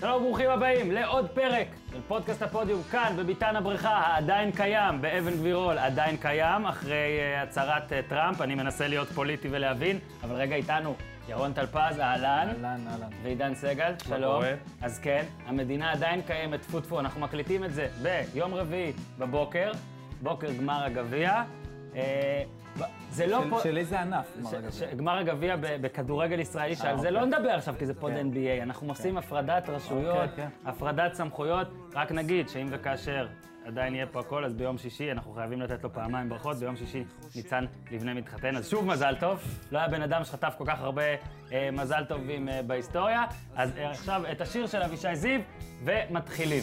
שלום וברוכים הבאים לעוד פרק של פודקאסט הפודיום כאן בביתן הבריכה העדיין קיים באבן גבירול עדיין קיים אחרי אה, הצהרת אה, טראמפ אני מנסה להיות פוליטי ולהבין אבל רגע איתנו ירון טלפז אהלן אהלן, אהלן. ועידן סגל שלום? אז כן המדינה עדיין קיימת טפו טפו אנחנו מקליטים את זה ביום רביעי בבוקר בוקר גמר הגביע אה, זה לא של- פה... של איזה ענף? ש- גמר הגביע? בכדורגל ישראלי, שעל זה אוקיי. לא נדבר עכשיו כי זה פוד כן. NBA, אנחנו עושים הפרדת רשויות, אוקיי, כן. הפרדת סמכויות, רק נגיד שאם וכאשר עדיין יהיה פה הכל, אז ביום שישי אנחנו חייבים לתת לו פעמיים ברכות, ביום שישי ניצן לבנה מתחתן, אז שוב מזל טוב, לא היה בן אדם שחטף כל כך הרבה אה, מזל טובים אה, בהיסטוריה, אז אה, עכשיו את השיר של אבישי זיו, ומתחילים.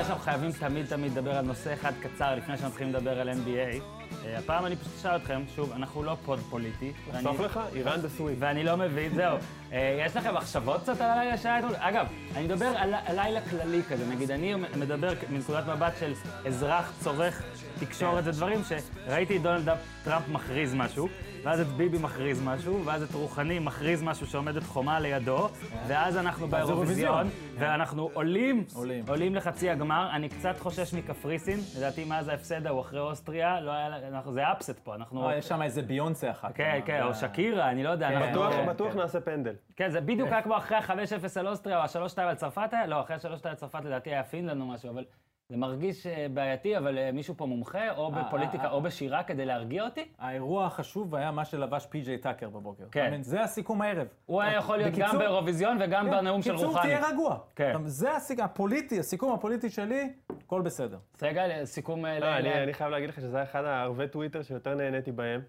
בגלל שאנחנו חייבים תמיד תמיד לדבר על נושא אחד קצר לפני שמתחילים לדבר על NBA, אה, הפעם אני פשוט אשאל אתכם, שוב, אנחנו לא פוד פוליטי. סוף לך? איראן ב sweep. ואני לא מבין, זהו. אה, יש לכם מחשבות קצת על הלילה שהיה אתמול? אגב, אני מדבר על לילה כללי כזה, נגיד, אני מדבר מנקודת מבט של אזרח צורך תקשורת ודברים, שראיתי את דונלד טראמפ מכריז משהו, ואז את ביבי מכריז משהו, ואז את רוחני מכריז משהו שעומדת חומה לידו, ואז אנחנו באירוויזיון, אירוויזיון. ואנחנו עולים, עולים. עולים לחצי הגמר, אני קצת חושש מקפריסין, לדעתי מאז ההפסד ההוא אחרי אוסטריה, לא היה, אנחנו- זה upset פה, אנחנו... אה, יש שם איזה ביונסה אחת. כן, אה, כן, או זה- שקירה, אני לא יודע. כן, בטוח. נעשה פנדל. כן, זה בדיוק היה כמו אחרי ה-5-0 על אוסטריה, או ה-3-2 על צרפת היה? לא, אחרי ה-3-2 על צרפת לדעתי היה פינלנד או משהו, אבל זה מרגיש אה, בעייתי, אבל אה, מישהו פה מומחה, או אה, בפוליטיקה או בשירה כדי להרגיע אותי? האירוע החשוב היה מה שלבש פי.ג'יי טאקר בבוקר. כן. זה הסיכום הערב. הוא היה יכול להיות גם בקיצור- באירוויזיון וגם כן, בנאום של בקיצור, רוחני. תהיה רגוע. כן. זה הסיכום הפוליטי, הסיכום הפוליטי שלי, הכל בסדר. רגע, סיכום... לא, אני חייב להגיד לך שזה היה אחד הערבי טוויטר שיותר נהניתי בהם.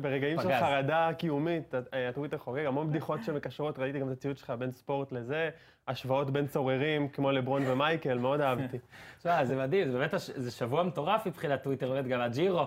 ברגעים של. חרדה קיומית, אה, הטוויטר חוגג, המון בדיחות שמקשרות, ראיתי גם את הציוד שלך בין ספורט לזה, השוואות בין צוררים כמו לברון ומייקל, מאוד אהבתי. תשמע, זה מדהים, זה באמת, זה שבוע מטורף מבחינת טוויטר, באמת גם הג'ירו,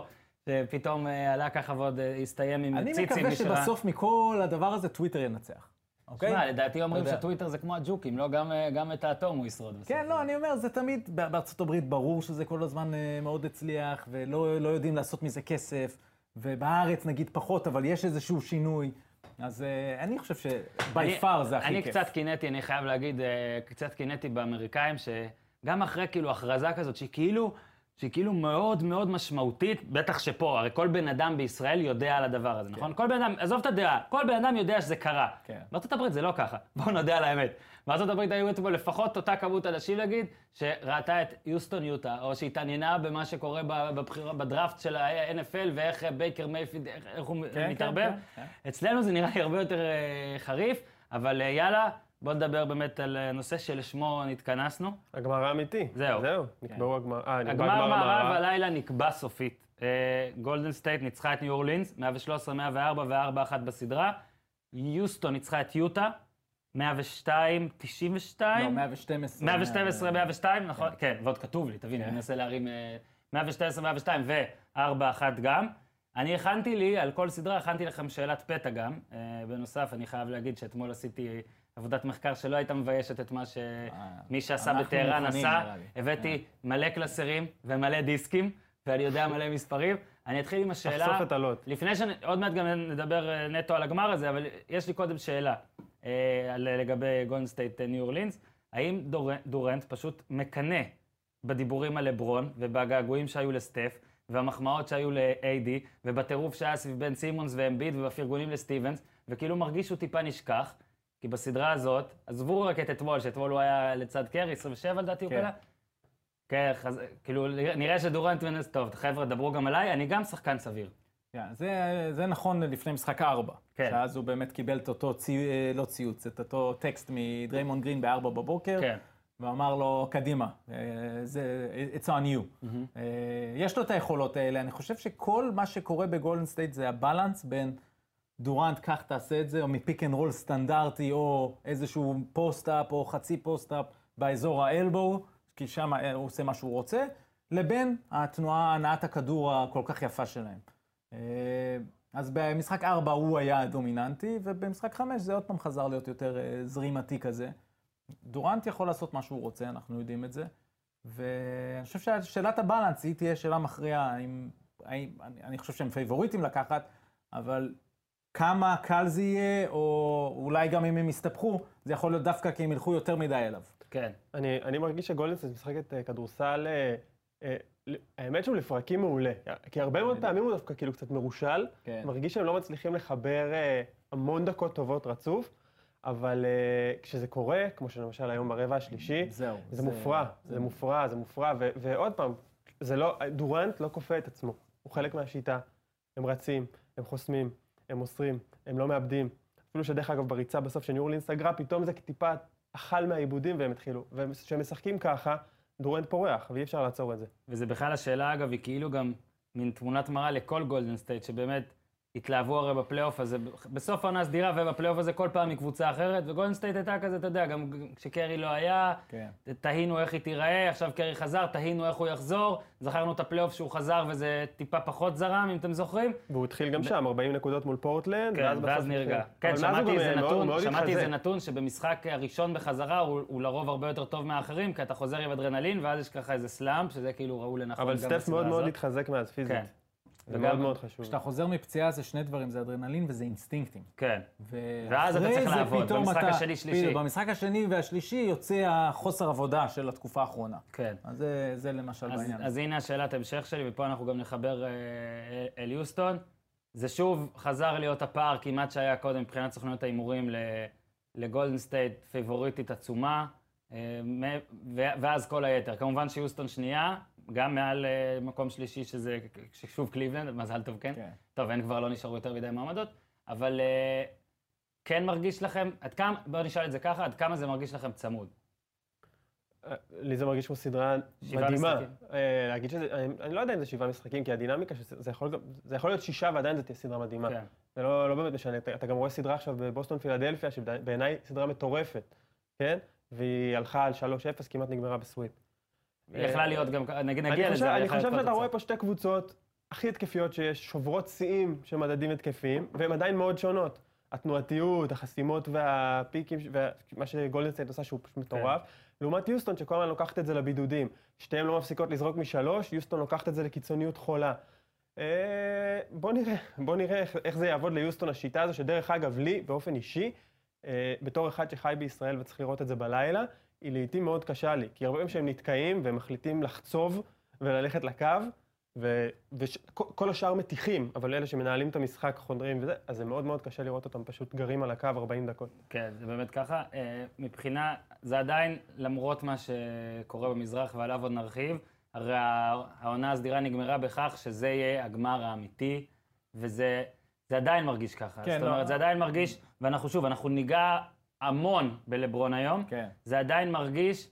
שפתאום אה, עלה ככה ועוד אה, הסתיים עם אני ציצים. מקווה נשארה. שבסוף מכל הדבר הזה טוויטר ינצח. אוקיי? תשמע, לדעתי אומרים. שטוויטר זה כמו הג'וקים, לא? גם, אה, גם את האטום הוא ישרוד בסוף. כן, לא, אני אומר, זה תמיד, בארצות הברית ברור שזה כל הזמן אה, מאוד הצליח, ולא לא יודעים לעשות מזה כסף, ובארץ נגיד פחות, אבל יש איזשהו שינוי. אז אה, אני חושב ש by far זה הכי אני כיף. קצת קינאתי, אני חייב להגיד, אה, קצת קינאתי באמריקאים, שגם אחרי כאילו הכרזה כזאת, שהיא כאילו, שהיא כאילו מאוד מאוד משמעותית, בטח שפה, הרי כל בן אדם בישראל יודע על הדבר הזה, נכון? כל בן אדם, עזוב את הדעה, כל בן אדם יודע שזה קרה. כן. בארצות הברית זה לא ככה, בואו נודה על האמת. בארצות הברית היו אתמול לפחות אותה כמות אנשים, נגיד, שראתה את יוסטון יוטה, או שהתעניינה במה שקורה בבחירה, בדראפט של ה-NFL, ואיך אה, בייקר מייפילד, איך הוא כן, מתערבב. כן, כן. אצלנו זה נראה לי הרבה יותר אה, חריף, אבל אה, יאללה, בוא נדבר באמת על נושא שלשמו נתכנסנו. הגמר האמיתי. זהו. זהו, נקבעו הגמר, אה, נקבע הגמר גמר מערב. הלילה נקבע סופית. גולדן סטייט ניצחה את ניו אורלינס, 113, 104 ו-4-1 בסדרה. יוסטון ניצחה את יוטה, 102, 92. לא, 112. 112, 102, נכון? כן, ועוד כתוב לי, תבין, אני מנסה להרים אה, 112, 102 ו-4-1 גם. אני הכנתי לי, על כל סדרה הכנתי לכם שאלת פתע גם. אה, בנוסף, אני חייב להגיד שאתמול עשיתי עבודת מחקר שלא הייתה מביישת את מה שמי שעשה אנחנו בטהרן עשה. הבאתי מלא קלסרים ומלא דיסקים, ואני יודע מלא מספרים. אני אתחיל עם השאלה... תחשוף את הלוט. לפני ש... עוד מעט גם נדבר אה, נטו על הגמר הזה, אבל יש לי קודם שאלה אה, לגבי גולדן סטייט ניו אורלינס. האם דור, דורנט פשוט מקנא בדיבורים על לברון ובגעגועים שהיו לסטף והמחמאות שהיו ל-AD ובטירוף שהיה סביב בן סימונס ואמביד ובפרגונים לסטיבנס, וכאילו מרגיש שהוא טיפה נשכח, כי בסדרה הזאת, עזבו רק את אתמול, שאתמול הוא היה לצד קרי, 27 לדעתי הוא כן. קלע. כן, חז... כאילו, נראה שדורנט מנס טוב, חבר'ה, דברו גם עליי, אני גם שחקן סביר. כן, זה, זה נכון לפני משחק ארבע. כן. שאז הוא באמת קיבל את אותו צי, אה, לא ציוץ, את אותו טקסט מדריימון גרין בארבע בבוקר. כן. ואמר לו, קדימה, אה, זה, it's on you. אה, יש לו את היכולות האלה, אני חושב שכל מה שקורה בגולדן סטייט זה ה balance בין דורנט, קח תעשה את זה, או מ pick and roll סטנדרטי, או איזשהו post-up, או חצי post-up באזור ה elbow, כי שם הוא עושה מה שהוא רוצה, לבין התנועה, הנעת הכדור הכל כך יפה שלהם. אה, אז במשחק 4 הוא היה הדומיננטי, ובמשחק 5 זה עוד פעם חזר להיות יותר אה, זרימתי כזה. דורנט יכול לעשות מה שהוא רוצה, אנחנו יודעים את זה. ואני חושב ששאלת הבלנס היא תהיה שאלה מכריעה, האם, אני, אני חושב שהם פייבוריטים לקחת, אבל כמה קל זה יהיה, או אולי גם אם הם יסתבכו, זה יכול להיות דווקא כי הם ילכו יותר מדי אליו. כן. אני, אני מרגיש שגולדנסט משחקת אה, כדורסל, האמת שהוא לפרקים מעולה. כי הרבה מאוד פעמים הוא דווקא כאילו קצת מרושל. כן. מרגיש שהם לא מצליחים לחבר אה, המון דקות טובות רצוף, אבל אה, כשזה קורה, כמו שלמשל היום ברבע השלישי, זהו. זה מופרע, זה מופרע, זה מופרע, ו- ועוד פעם, זה לא, דורנט לא כופה את עצמו, הוא חלק מהשיטה. הם רצים, הם חוסמים, הם מוסרים, הם לא מאבדים. אפילו שדרך אגב בריצה בסוף אורלינס סגרה, פתאום זה טיפה אכל מהעיבודים והם התחילו. וכשהם משחקים ככה, דורנט פורח, ואי אפשר לעצור את זה. וזה בכלל השאלה, אגב, היא כאילו גם מין תמונת מראה לכל גולדן סטייט, שבאמת התלהבו הרי בפלייאוף הזה, בסוף העונה הסדירה ובפלייאוף הזה כל פעם מקבוצה אחרת, וגולדן סטייט הייתה כזה, אתה יודע, גם כשקרי לא היה, כן. תהינו איך היא תיראה, עכשיו קרי חזר, תהינו איך הוא יחזור, זכרנו את הפלייאוף שהוא חזר וזה טיפה פחות זרם, אם אתם זוכרים. והוא התחיל גם שם, 40 נקודות מול פורטלנד, כן, ואז ואז נרגע. כן, אבל שמעתי איזה אה, מאוד- נתון, מאוד שמעתי איזה. נתון שבמשחק הראשון בחזרה הוא הוא לרוב הרבה יותר טוב מהאחרים, כי אתה חוזר עם אדרנלין, ואז יש ככה איזה slump, שזה כאילו ראו לנכון אבל גם סטף בסדרה מאוד מאוד הזאת. התחזק מאז פיזית. כן. זה מאוד מאוד חשוב. כשאתה חוזר מפציעה זה שני דברים, זה אדרנלין וזה אינסטינקטים. כן. ואז אתה צריך לעבוד, במשחק השני, שלישי. במשחק השני והשלישי יוצא החוסר עבודה של התקופה האחרונה. כן. אז זה, זה למשל אז, בעניין. אז הנה השאלת המשך שלי, ופה אנחנו גם נחבר אה, אל יוסטון. זה שוב חזר להיות הפער כמעט שהיה קודם מבחינת סוכנויות ההימורים לגולדן סטייט פיבוריטית עצומה, אה, ואז כל היתר. כמובן שיוסטון שנייה, גם מעל אה, מקום שלישי, שזה שוב קליבלנד, מזל טוב, כן? כן. טוב, אין כבר, לא נשארו יותר מדי מעמדות, אבל אה, כן מרגיש לכם, עד כמה, בואו נשאל את זה ככה, עד כמה זה מרגיש לכם צמוד? אה, לי זה מרגיש כמו סדרה מדהימה. משחקים. להגיד שזה, אני, אני לא יודע אם זה שבעה משחקים, כי הדינמיקה, שזה, זה, יכול, זה יכול להיות שישה ועדיין זה תהיה סדרה מדהימה. כן. זה לא, לא באמת משנה, אתה, אתה גם רואה סדרה עכשיו בבוסטון פילדלפיה, שבעיניי סדרה מטורפת, כן? והיא הלכה על 3-0, כמעט נגמרה ב sweep. היא יכלה להיות גם, נגיע לזה, אני חושב שאתה. רואה פה שתי קבוצות הכי התקפיות שיש, שוברות שיאים של מדדים התקפיים, והן עדיין מאוד שונות. התנועתיות, החסימות והפיקים, ומה שגולדן סטייט עושה שהוא פשוט מטורף. לעומת יוסטון, שכל הזמן לוקחת את זה לבידודים. שתיהן לא מפסיקות לזרוק משלוש, יוסטון לוקחת את זה לקיצוניות חולה. אה, בוא נראה, בוא נראה איך, איך זה יעבוד ליוסטון, השיטה הזו, שדרך אגב, לי, באופן אישי, אה, בתור אחד שחי בישראל וצריך לראות את זה בלילה, היא לעיתים מאוד קשה לי. כי הרבה פעמים שהם נתקעים והם מחליטים לחצוב וללכת לקו, וכל השאר מתיחים, אבל אלה שמנהלים את המשחק, חודרים וזה, אז זה מאוד מאוד קשה לראות אותם פשוט גרים על הקו 40 דקות. כן, זה באמת ככה. אה, מבחינה, זה עדיין, למרות מה שקורה במזרח, ועליו עוד נרחיב, הרי הע- העונה הסדירה נגמרה בכך שזה יהיה הגמר האמיתי, וזה זה עדיין מרגיש ככה. כן, זאת לא- אומרת, זה עדיין מרגיש, ואנחנו שוב, אנחנו ניגע המון בלברון היום, כן. זה עדיין מרגיש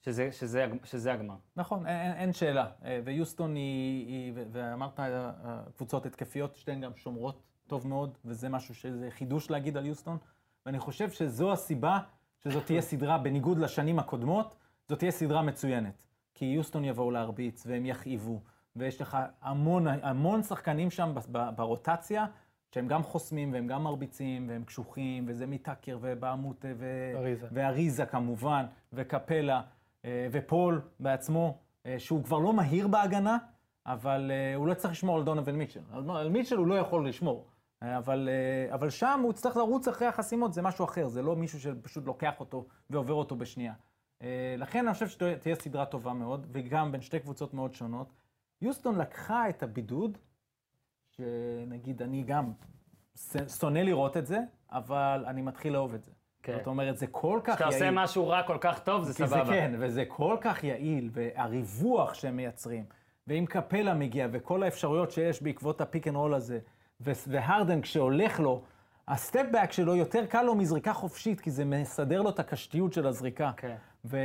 שזה, שזה, שזה הגמר. נכון, אין, אין, שאלה. אה, ויוסטון היא, היא ואמרת, אה, קבוצות התקפיות, שתיהן גם שומרות טוב מאוד, וזה משהו שזה חידוש להגיד על יוסטון. ואני חושב שזו הסיבה שזאת תהיה סדרה, בניגוד לשנים הקודמות, זאת תהיה סדרה מצוינת. כי יוסטון יבואו להרביץ, והם יכאיבו, ויש לך המון, המון שחקנים שם ברוטציה, שהם גם חוסמים, והם גם מרביצים, והם קשוחים, וזה מטאקר, ובעמוטה, ו... אריזה. ואריזה כמובן, וקפלה, אה, ופול בעצמו, אה, שהוא כבר לא מהיר בהגנה, אבל אה, הוא לא צריך לשמור על דונובל מיטשל. על, מיטשל הוא לא יכול לשמור. אבל, אבל שם הוא יצטרך לרוץ אחרי החסימות, זה משהו אחר, זה לא מישהו שפשוט לוקח אותו ועובר אותו בשנייה. לכן אני חושב שתהיה סדרה טובה מאוד, וגם בין שתי קבוצות מאוד שונות. יוסטון לקחה את הבידוד, שנגיד אני גם שונא לראות את זה, אבל אני מתחיל לאהוב את זה. כן. זאת אומרת, זה כל כך כשאתה יעיל. עושה משהו רע כל כך טוב, זה סבבה. זה כן, וזה כל כך יעיל, והריווח שהם מייצרים, ואם קפלה מגיע, וכל האפשרויות שיש בעקבות ה pick and roll הזה, והרדן כשהולך לו, ה step-back שלו יותר קל לו מזריקה חופשית, כי זה מסדר לו את הקשתיות של הזריקה. כן. ו-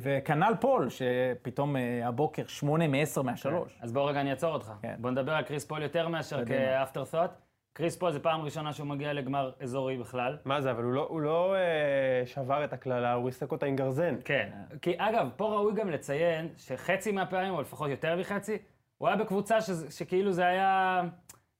וכנ"ל פול, שפתאום אה, הבוקר שמונה מעשר מהשלוש. אז בוא רגע אני אעצור אותך. כן. בוא נדבר על קריס פול יותר מאשר. כ afterthought. קריס פול זה פעם ראשונה שהוא מגיע לגמר אזורי בכלל. מה זה, אבל הוא לא, הוא לא אה, שבר את הקללה, הוא ריסק אותה עם גרזן. כן. כי אגב, פה ראוי גם לציין שחצי מהפעמים, או לפחות יותר מחצי, הוא היה בקבוצה שכאילו זה היה,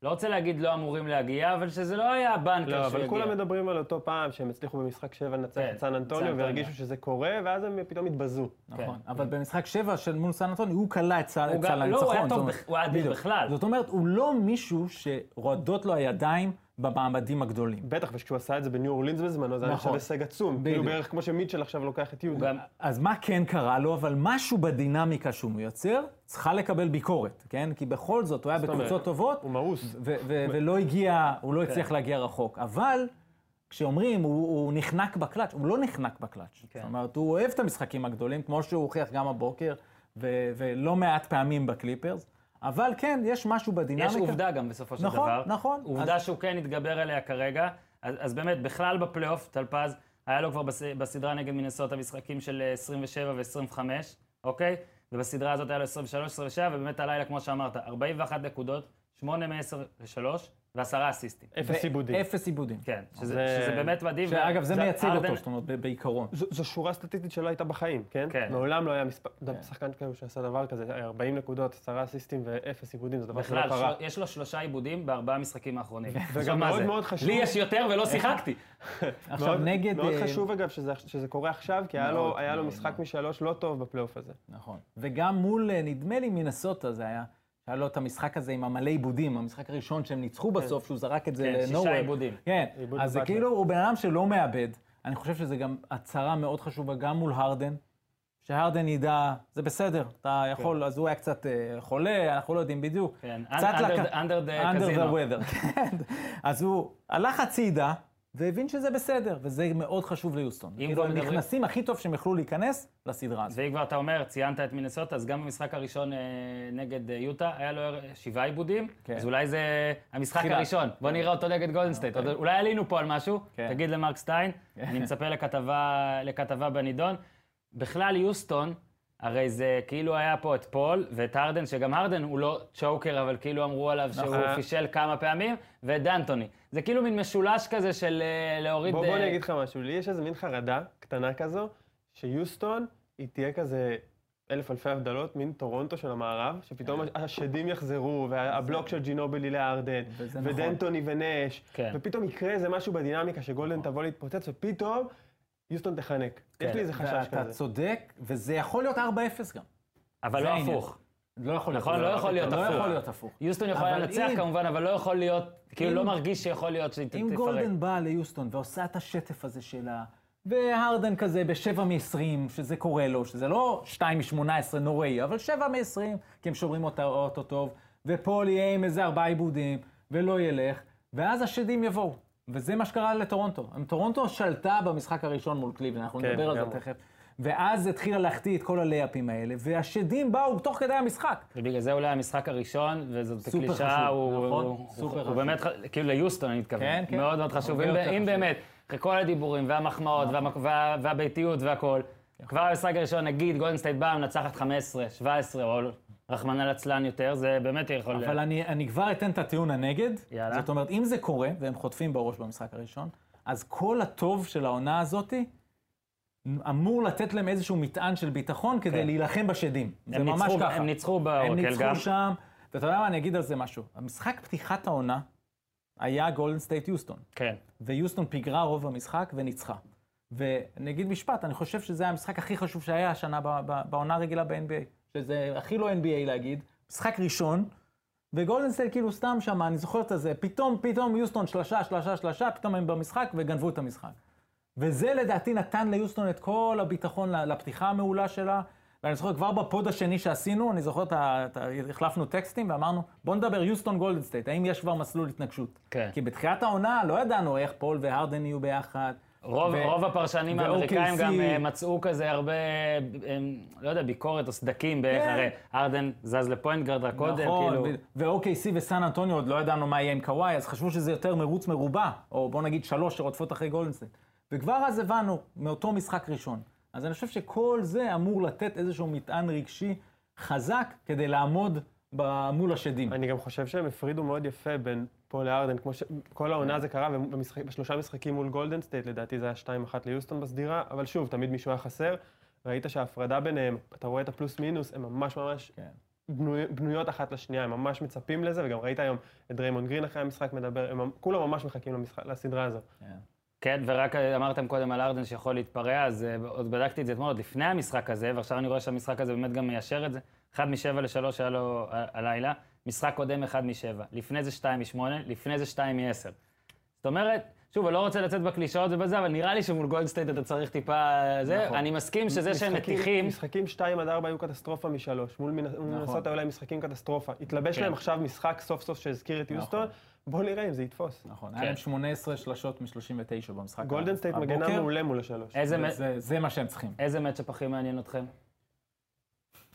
לא רוצה להגיד לא אמורים להגיע, אבל שזה לא היה ה banker לא, שהוא אבל. כולם מדברים על אותו פעם שהם הצליחו במשחק 7 לנצח כן, את סן אנטוניו אנטוניו. והרגישו שזה קורה, ואז הם פתאום התבזו. נכון, אבל במשחק שבע של מול סן אנטוני, הוא כלה את סל סל לא, הניצחון. הוא היה טוב הוא היה. בכלל. זאת אומרת, הוא לא מישהו שרועדות לו הידיים במעמדים הגדולים. בטח, וכשהוא עשה את זה בניו אורלינס בזמנו, זה היה נחשב נכון. הישג עצום. כאילו בערך כמו שמיטשל עכשיו לוקח את יהודה. אז מה כן קרה לו? אבל משהו בדינמיקה שהוא מייצר, צריכה לקבל ביקורת, כן? כי בכל זאת, הוא היה בקבוצות טובות, הוא מאוס. ולא הגיע, הוא לא הצליח להגיע רחוק. אבל כשאומרים, הוא, הוא נחנק בקלאץ', הוא לא נחנק בקלאץ'. כן. זאת אומרת, הוא אוהב את המשחקים הגדולים, כמו שהוא הוכיח גם הבוקר, ו- ולא מעט פעמים בקליפרס. אבל כן, יש משהו בדינמיקה. יש עובדה גם בסופו של נכון, דבר. נכון. עובדה אז- שהוא כן התגבר עליה כרגע. אז, אז באמת, בכלל בפלייאוף, טלפז, היה לו כבר בס, בסדרה נגד מינסוטה משחקים של אה, 27 ו-25, אוקיי? ובסדרה הזאת היה לו 23, 27, ובאמת הלילה, כמו שאמרת, 41 נקודות, 8 מ-10 ל-3, ועשרה אסיסטים. אפס עיבודים. אפס עיבודים. כן, שזה, זה- שזה באמת מדהים. שאגב, זה וזה- מייצג ארדן- אותו, זאת אומרת, בעיקרון. זו, זו שורה סטטיסטית שלא הייתה בחיים, כן? כן. מעולם לא היה מספר, כן. שחקן כאילו שעשה דבר כזה, 40 נקודות, 10 אסיסטים ואפס עיבודים, זה דבר שלא בכלל, קרה. של... יש לו שלושה עיבודים בארבעה משחקים האחרונים. וגם מאוד זה? מאוד חשוב- לי יש יותר ולא שיחקתי. עכשיו, מאוד, נגד... מאוד אה, חשוב אגב שזה, שזה קורה עכשיו, כי היה לו, מאוד, היה לו מאוד, משחק. משלוש לא טוב בפלייאוף הזה. נכון. וגם מול, אה, נדמה לי, מינסוטה זה היה, שהיה לו את המשחק הזה עם המלא עיבודים, המשחק הראשון שהם ניצחו בסוף, שהוא זרק את זה כן, שישה. עיבודים. כן, אז זה. כאילו, הוא בן אדם שלא מאבד. אני חושב שזה גם הצהרה מאוד חשובה, גם מול הרדן. שהרדן ידע, זה בסדר, אתה יכול, אז הוא היה קצת אה, חולה, אנחנו לא יודעים בדיוק. כן, קצת under the- under the under the weather, כן. אז הוא הלך הצידה, והבין שזה בסדר, וזה מאוד חשוב ליוסטון. כאילו, כבר מדברים- נכנסים הכי טוב שהם יכלו להיכנס לסדרה הזאת. ואם כבר אתה אומר, ציינת את מינסוטה, אז גם במשחק הראשון אה, נגד אה, יוטה, היה לו שבעה איבודים, כן. אז אולי זה המשחק תחילה. הראשון. בוא נראה אותו נגד גולדנסטייט. אוקיי. אולי עלינו פה על משהו, כן. תגיד למרק סטיין, אני מצפה לכתבה, לכתבה בנידון. בכלל, יוסטון, הרי זה כאילו היה פה את פול ואת הרדן, שגם הרדן הוא לא צ'וקר, אבל כאילו אמרו עליו שהוא נכון. פישל כמה פעמים, ואת דנטוני. זה כאילו מין משולש כזה של אה, להוריד... בוא, בוא אה, אני אגיד לך משהו, לי יש איזה מין חרדה קטנה כזו, שיוסטון היא תהיה כזה אלף אלפי הבדלות, מין טורונטו של המערב, שפתאום השדים יחזרו, והבלוק של ג'ינובלי להרדן, וזה נכון. ודנטוני ונש, כן. ופתאום יקרה איזה משהו בדינמיקה שגולדן תבוא להתפוצץ, ופתאום יוסטון תחנק. יש לי איזה חשש כזה. צודק, וזה יכול להיות 4-0 גם. אבל זה לא. הפוך. לא יכול להיות. נכון, לא יכול להיות לא הפוך. יכול להיות הפוך. יוסטון יכולה אבל לנצח אם- כמובן, אבל לא יכול להיות, כאילו לא מרגיש שיכול להיות שהיא ת- אם תפרק. גולדן באה ליוסטון ועושה את השטף הזה שלה, והרדן כזה ב-7 מ-20, שזה קורה לו, שזה לא 2 מ-18 נוראי, אבל 7 מ-20, כי הם שומרים אותו טוב, ופול יהיה עם איזה ארבעה איבודים, ולא ילך, ואז השדים יבואו. וזה מה שקרה לטורונטו. טורונטו שלטה במשחק הראשון מול קליבלנד, אנחנו כן, נדבר על זה. תכף. ואז התחילה להחטיא את כל הלייאפים האלה, והשדים באו תוך כדי המשחק. ובגלל זה אולי המשחק הראשון, וזאת קלישאה, חשוב, הוא, נכון, הוא, סופר הוא חשוב. באמת, כאילו ליוסטון אני מתכוון, כן, כן. מאוד מאוד חשוב. אם, חשוב. באמת, אחרי כל הדיבורים והמחמאות והמק- וה, והביתיות והכל, כבר במשחק הראשון, נגיד גולדנסטייט באה, מנצחת 15, 17, או רחמנא ליצלן יותר, זה באמת יכול... אבל אני, אני כבר אתן את הטיעון הנגד. יאללה. זאת אומרת, אם זה קורה, והם חוטפים בראש במשחק הראשון, אז כל הטוב של העונה הזאתי אמור לתת להם איזשהו מטען של ביטחון כדי כן. להילחם בשדים. זה הם ממש ניצחו- ככה. הם ניצחו הם באורקל ניצחו גם. שם, ואתה יודע מה, אני אגיד על זה משהו. המשחק פתיחת העונה היה גולדן סטייט יוסטון, כן. ויוסטון פיגרה רוב המשחק וניצחה. ואני אגיד משפט, אני חושב שזה המשחק הכי חשוב שהיה השנה בעונה הרגילה ב-NBA. שזה הכי לא NBA להגיד, משחק ראשון, וגולדן סטייט כאילו סתם שם, אני זוכר את זה, פתאום, פתאום יוסטון שלשה, שלשה, שלשה, פתאום הם במשחק וגנבו את המשחק. וזה לדעתי נתן ליוסטון את כל הביטחון לפתיחה המעולה שלה. ואני זוכר כבר ב pod השני שעשינו, אני זוכר, את ה- החלפנו טקסטים ואמרנו, בוא נדבר יוסטון גולדן סטייט, האם יש כבר מסלול התנגשות? כן. כי בתחילת העונה לא ידענו איך פול והרדן יהיו ביחד. רוב, ו- רוב הפרשנים האמריקאים. גם אה, מצאו כזה הרבה, אה, לא יודע, ביקורת או סדקים בערך, כן. הרי הרדן זז ל point guard רק קודם, כאילו... ו-OKC וסן אנטוניו עוד לא ידענו מה יהיה עם קוואי, אז חשבו שזה יותר מרוץ מרובע, או בוא נגיד שלוש שרודפות אחרי גולדנסטייט. וכבר אז הבנו, מאותו משחק ראשון. אז אני חושב שכל זה אמור לתת איזשהו מטען רגשי חזק כדי לעמוד ב- מול השדים. אני גם חושב שהם הפרידו מאוד יפה בין פול להרדן, כמו שכל העונה זה קרה, ובמשחק- בשלושה משחקים מול גולדן סטייט, לדעתי זה היה 2-1 ליוסטון בסדירה, אבל שוב, תמיד מישהו היה חסר. ראית שההפרדה ביניהם, אתה רואה את הפלוס מינוס, הם ממש ממש כן. בנוי, בנויות אחת לשנייה, הם ממש מצפים לזה, וגם ראית היום את דריימון גרין אחרי המשחק מדבר, הם כולם ממש מחכים למשחק, לסדרה הזו. כן, ורק אמרתם קודם על הרדן שיכול להתפרע, אז אה, עוד בדקתי את זה אתמול, עוד לפני המשחק הזה, ועכשיו אני רואה שהמשחק הזה באמת גם מיישר את זה. 1 מ-7 ל-3 היה לו ה- הלילה, משחק קודם 1 מ-7, לפני זה 2 מ-8, לפני זה 2 מ-10. זאת אומרת, שוב, אני לא רוצה לצאת בקלישאות ובזה, אבל נראה לי שמול גולדן סטייט אתה צריך טיפה... זה, נכון. אני מסכים שזה שהם מתיחים... משחקים 2 עד 4 היו קטסטרופה משלוש. מול מנ- מול מנסוטה היו להם משחקים קטסטרופה. התלבש כן. להם עכשיו משחק סוף סוף שהזכיר את יוסטון, בואו נראה אם זה יתפוס. נכון, כן. היה להם 18 שלשות מ-39 במשחק. גולדן סטייט מגנה מעולה מול השלוש. איזה מ- וזה- זה מה שהם צריכים. איזה matchup הכי מעניין אתכם?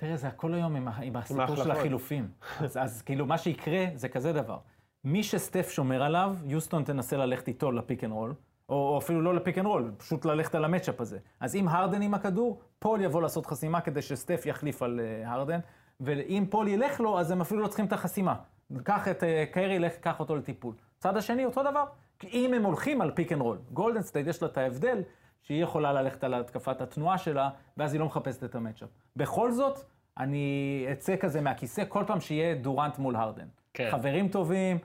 תראה, זה הכל היום עם, עם הסיפור של. החילופים. אז, אז כאילו, מה שיקרה זה כזה דבר. מי שסטף שומר עליו, יוסטון תנסה ללכת איתו ל pick and roll, או, או אפילו לא ל pick and roll, פשוט ללכת על ה matchup הזה. אז אם הרדן עם הכדור, פול יבוא לעשות חסימה כדי שסטף יחליף על אה, הרדן, ואם פול ילך לו, אז הם אפילו לא צריכים את החסימה. קח את אה, קרי, לך, קח אותו לטיפול. צד השני, אותו דבר. אם הם הולכים על pick and roll, גולדן סטייט יש לה את ההבדל, שהיא יכולה ללכת על התקפת התנועה שלה, ואז היא לא מחפשת את ה matchup. בכל זאת, אני אצא כזה מהכיסא כל פעם שיהיה דורנט מול הרדן. כן. חברים טובים,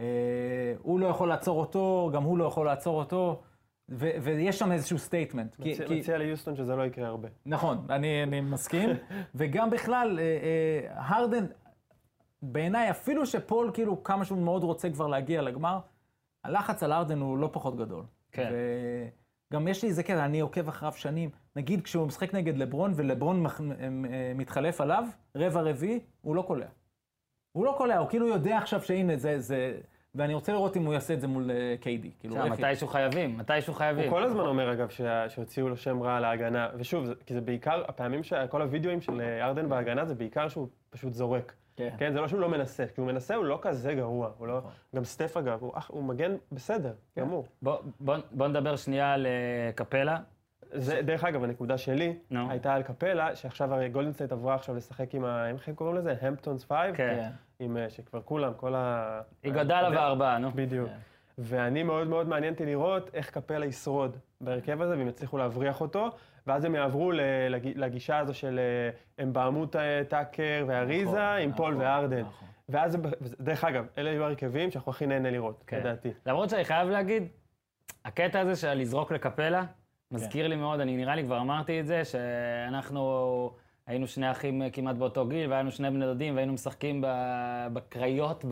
אה, הוא לא יכול לעצור אותו, גם הוא לא יכול לעצור אותו, ו- ויש שם איזשהו statement. כי- מציע- כי- מציע ליוסטון שזה לא יקרה הרבה. נכון, אני, אני מסכים. וגם בכלל, אה, אה, הרדן, בעיניי, אפילו שפול, כאילו, כמה שהוא מאוד רוצה כבר להגיע לגמר, הלחץ על הרדן הוא לא פחות גדול. כן. וגם יש לי איזה קטע, אני עוקב אחריו שנים. נגיד, כשהוא משחק נגד לברון, ולברון מח- אה, אה, מתחלף עליו, רבע רביעי, הוא לא קולע. הוא לא קולע, הוא כאילו יודע עכשיו שהנה, זה... זה... ואני רוצה לראות אם הוא יעשה את זה מול אה, קיידי. כאילו, בסדר, איך- מתישהו חייבים, מתישהו חייבים. הוא כל הזמן אומר, אגב, שה- שהוציאו לו שם רע על ההגנה. ושוב, זה- כי זה בעיקר, הפעמים שכל הוידאוים של אה, ארדן בהגנה, זה בעיקר שהוא פשוט זורק. כן. כן, זה לא שהוא לא מנסה. כשהוא מנסה, הוא לא כזה גרוע. הוא לא... גם סטף, אגב, הוא אח- הוא מגן בסדר, גמור. בוא- בוא בוא נדבר שנייה על אה, קפלה. זה, דרך אגב, הנקודה שלי נו. הייתה על קפלה, שעכשיו הרי גולדן סטייט עברה עכשיו לשחק עם ה... איך הם קוראים לזה? Hamptons Five? כן. עם, אה, שכבר כולם, כל ה... איגודלה וארבעה, נו. בדיוק. כן. ואני מאוד מאוד מעניין אותי לראות איך קפלה ישרוד בהרכב הזה, והם יצליחו להבריח אותו, ואז הם יעברו לגישה הזו של אה, הם אה, טאקר ואריזה נכון, עם פול נכון, וארדן. נכון. ואז, דרך אגב, אלה היו הרכבים שאנחנו הכי נהנה לראות, כן. לדעתי. למרות שאני חייב להגיד, הקטע הזה של לזרוק לקפלה, מזכיר לי מאוד, אני נראה לי כבר אמרתי את זה, שאנחנו היינו שני אחים כמעט באותו גיל, והיינו שני בני דודים, והיינו משחקים בקריות,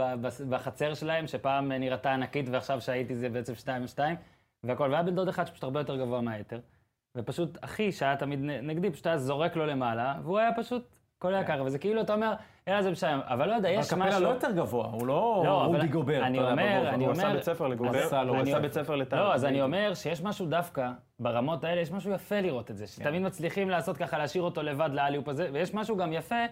בחצר שלהם, שפעם נראתה ענקית, ועכשיו שהייתי זה בעצם שתיים ושתיים, והכל. והיה בן דוד אחד שפשוט הרבה יותר גבוה מהיתר. ופשוט אחי, שהיה תמיד נגדי, פשוט היה זורק לו למעלה, והוא היה פשוט קולע ככה, וזה כאילו, אתה אומר, יאללה, זה משעמם. אבל לא יודע, יש משהו... לא יותר גבוה, הוא לא לא, רודי גובר. אני אומר. אני הוא עשה אומר- בית ספר לגובר, הוא עשה. בית ספר לטעם. לא, אז אני אומר שיש משהו דווקא ברמות האלה, יש משהו יפה לראות את זה, שתמיד מצליחים לעשות ככה, להשאיר אותו לבד ל alley-oop הזה, ויש משהו גם יפה,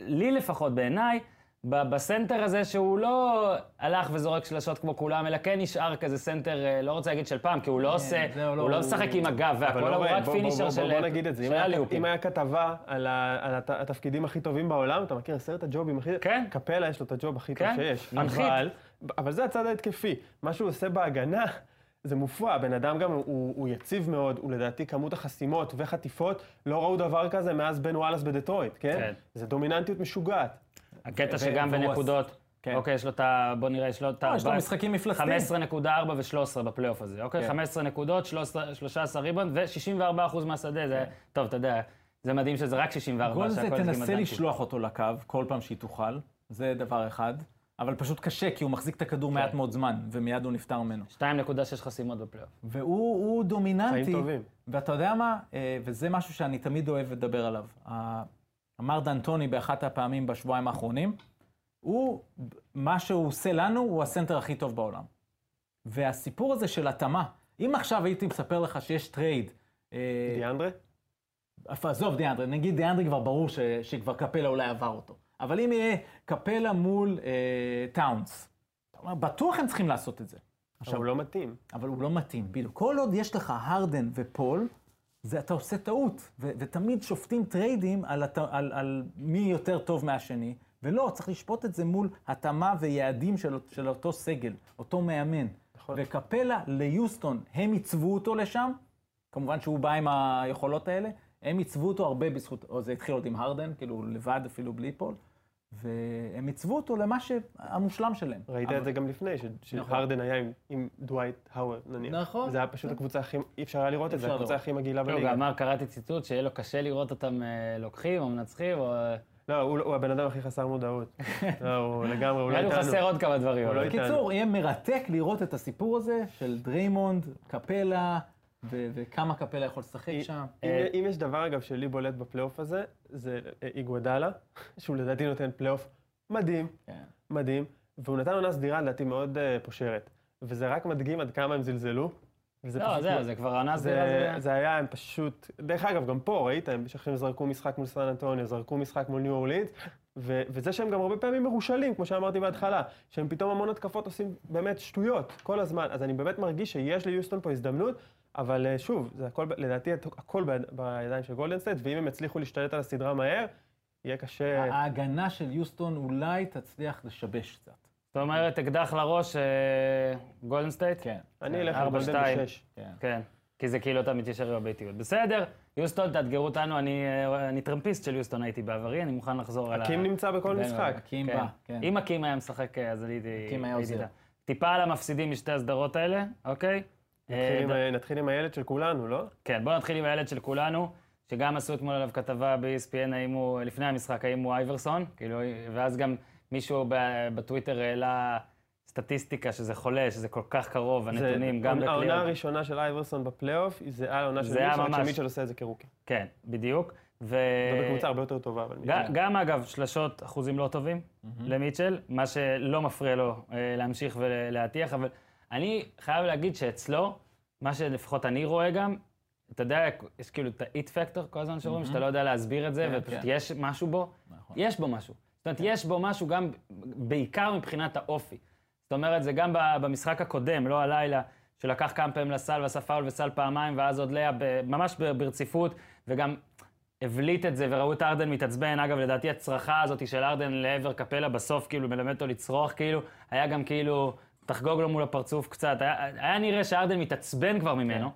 לי לפחות, בעיניי, בסנטר הזה שהוא לא הלך וזורק שלשות כמו כולם, אלא כן נשאר כזה סנטר, אה, לא רוצה להגיד של פעם, כי הוא לא עושה, זהו, לא, הוא לא הוא- משחק עם הגב והכל, אבל הוא רק בוא- finisher בוא- של בוא נגיד את זה, אם היה- כתבה על ה- על הת- התפקידים הכי טובים בעולם, אתה מכיר עשרת הג'ובים הכי... כן. קפלה יש לו את הג'וב הכי טוב כן, שיש. מנחית. אבל, אבל זה הצד ההתקפי. מה שהוא עושה בהגנה, זה מופרע. הבן אדם גם, הוא, הוא יציב מאוד, הוא לדעתי כמות החסימות וחטיפות, לא ראו דבר כזה מאז בן וואלאס בדטרויט, כן? כן. זה דומיננטיות משוגעת. הקטע ו- שגם בנקודות, כן. אוקיי, יש לו את ה... בוא נראה, יש לו את ה... לא, יש לו משחקים מפלצתיים. 15.4 ו-13 בפלייאוף הזה, אוקיי? כן. 15 נקודות, 13 13 ריבאונד ו-64% מהשדה, זה... טוב, אתה יודע, זה מדהים שזה רק 64, גול זה תנסה. לשלוח אותו לקו כל פעם שהיא תוכל, זה דבר אחד, אבל פשוט קשה, כי הוא מחזיק את הכדור כן. מעט מאוד זמן, ומיד הוא נפטר ממנו. 2.6 חסימות בפלייאוף. והוא הוא דומיננטי. חיים טובים. ואתה יודע מה? אה, וזה משהו שאני תמיד אוהב לדבר עליו. אמר דנטוני באחת הפעמים בשבועיים האחרונים, הוא, מה שהוא עושה לנו, הוא הסנטר הכי טוב בעולם. והסיפור הזה של התאמה, אם עכשיו הייתי מספר לך שיש trade, אה, דיאנדרה? עזוב דיאנדרה, נגיד דיאנדרה כבר ברור ש, שכבר קפלה אולי עבר אותו. אבל אם יהיה קפלה מול אה, טאונס, בטוח הם צריכים לעשות את זה. אבל הוא לא מתאים. אבל הוא לא מתאים, בדיוק. כל עוד יש לך הרדן ופול, זה אתה עושה טעות, ו- ותמיד שופטים טריידים על, הת- על, על מי יותר טוב מהשני, ולא, צריך לשפוט את זה מול התאמה ויעדים של, של אותו סגל, אותו מאמן. נכון. וקפלה ליוסטון, הם עיצבו אותו לשם, כמובן שהוא בא עם היכולות האלה, הם עיצבו אותו הרבה בזכות, או זה התחיל עוד עם הרדן, כאילו לבד אפילו בלי פול, והם עיצבו אותו למה שהמושלם שלהם. ראית אבל- את זה גם לפני, ש- שהרדן היה עם- עם דווייט הווארד, נניח. נכון. זה היה פשוט הקבוצה הכי, אי אפשר היה לראות את זה, הקבוצה. הכי מגעילה לא, הוא בליגה. גם אמר, קראתי ציטוט, שיהיה לו קשה לראות אותם אה, לוקחים או מנצחים, או... לא, הוא הוא הבן אדם הכי חסר מודעות. לא, הוא לגמרי, הוא לא נראה לי הוא איתנו. חסר עוד כמה דברים. לא איתנו. בקיצור, יהיה מרתק לראות את הסיפור הזה של דריימונד, קפלה, ו- וכמה קפלה יכול לשחק שם. אם- אה, אם יש דבר, אגב, שלי בולט בפלייאוף הזה, זה אה, איגוודאלה, שהוא לדעתי נותן פלייאוף מדהים, כן. מדהים, והוא נתן עונה סדירה, לדעתי, מאוד אה, פושרת. וזה רק מדגים עד כמה הם זלזלו. וזה לא, זהו, לא- זה כבר עונה סדירה. זה- זה היה, הם פשוט... דרך אגב, גם פה, ראיתם, שעכשיו זרקו משחק מול סן אנטוניו, זרקו משחק מול ניו אורלינס, ו- וזה שהם גם הרבה פעמים מרושלים, כמו שאמרתי בהתחלה, שהם פתאום המון התקפות עושים באמת שטויות כל הזמן. אז אני באמת מרגיש שיש ליוסטון פה הזדמנות, אבל אה, שוב, זה הכל, לדעתי, הכל ביד- בידיים של גולדן סטייט, ואם הם יצליחו להשתלט על הסדרה מהר, יהיה קשה... ההגנה של יוסטון אולי תצליח לשבש קצת. זאת אומרת, אקדח לראש, אה, גולדן סטייט? כן. אני אלך על ארבע, גולדן שתיים. בשש. כן. כן, כי זה כאילו אתה מתיישר עם הביתיות. בסדר, יוסטון, תאתגרו אותנו, אני, אה, אני טרמפיסט של יוסטון הייתי בעברי, אני מוכן לחזור על ה... הקים נמצא בכל בין- משחק. הקים כן. בא, כן. אם הקים היה משחק, אז הייתי... הקים היה עוזר. טיפה על המפסידים משתי הסדרות האלה, אוקיי? נתחיל אה, עם ד- ה- נתחיל עם הילד של כולנו, לא? כן, בואו נתחיל עם הילד של כולנו, שגם עשו אתמול עליו כתבה ב-ESPN, האם הוא, לפני המשחק, האם הוא אייברסון, כאילו, ואז גם מישהו בטוויטר העלה סטטיסטיקה שזה חולה, שזה כל כך קרוב, זה- הנתונים, גם העונה לקליאר. הראשונה של אייברסון בפלייאוף, היא זהה לעונה של זה היה מיטשל, רק ממש. שמיטשל עושה את זה כרוקי. כן, בדיוק. ו... ובקבוצה הרבה יותר טובה, אבל... גם אגב, שלשות אחוזים לא טובים למיטשל, מה שלא מפריע לו אה, להמשיך ולהטיח, אבל אני חייב להגיד שאצלו, מה שלפחות אני רואה גם, אתה יודע, יש כאילו את ה-it factor כל הזמן שאומרים, שאתה לא יודע להסביר את זה, כן, ופשוט כן. יש משהו בו, נכון. יש בו משהו. זאת אומרת, יש בו משהו גם, בעיקר מבחינת האופי. זאת אומרת, זה גם במשחק הקודם, לא הלילה, שלקח כמה פעמים לסל ועשה פאול וסל פעמיים, ואז עוד לאה ממש ברציפות, וגם הבליט את זה, וראו את ארדן מתעצבן. אגב, לדעתי הצרחה הזאת של ארדן לעבר קפלה בסוף, כאילו, מלמד אותו לצרוח, כאילו, היה גם כאילו, תחגוג לו מול הפרצוף קצת. היה, היה נראה שארדן מתעצבן כבר ממנו,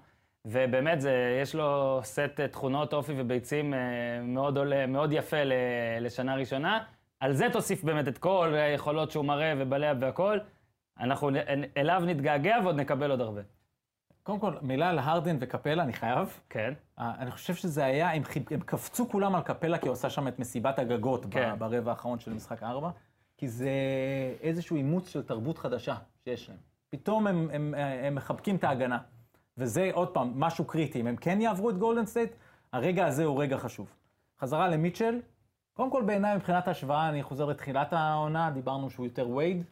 ובאמת, זה, יש לו סט אה, תכונות אופי וביצים אה, מאוד, עולה, מאוד יפה ל- לשנה ראשונה. על זה תוסיף באמת את כל היכולות שהוא מראה ובלב והכל. אנחנו אליו נתגעגע ועוד נקבל עוד הרבה. קודם כל, מילה על הרדן וקפלה, אני חייב. כן. אה, אני חושב שזה היה, הם, הם קפצו כולם על קפלה, כי הוא עשה שם את מסיבת הגגות כן. ברבע האחרון של משחק ארבע, כי זה איזשהו אימוץ של תרבות חדשה שיש להם. פתאום הם, הם, הם מחבקים את ההגנה. וזה עוד פעם, משהו קריטי. אם הם כן יעברו את גולדן סטייט, הרגע הזה הוא רגע חשוב. חזרה למיטשל, קודם כל בעיניי מבחינת ההשוואה, אני חוזר לתחילת העונה, דיברנו שהוא יותר וייד.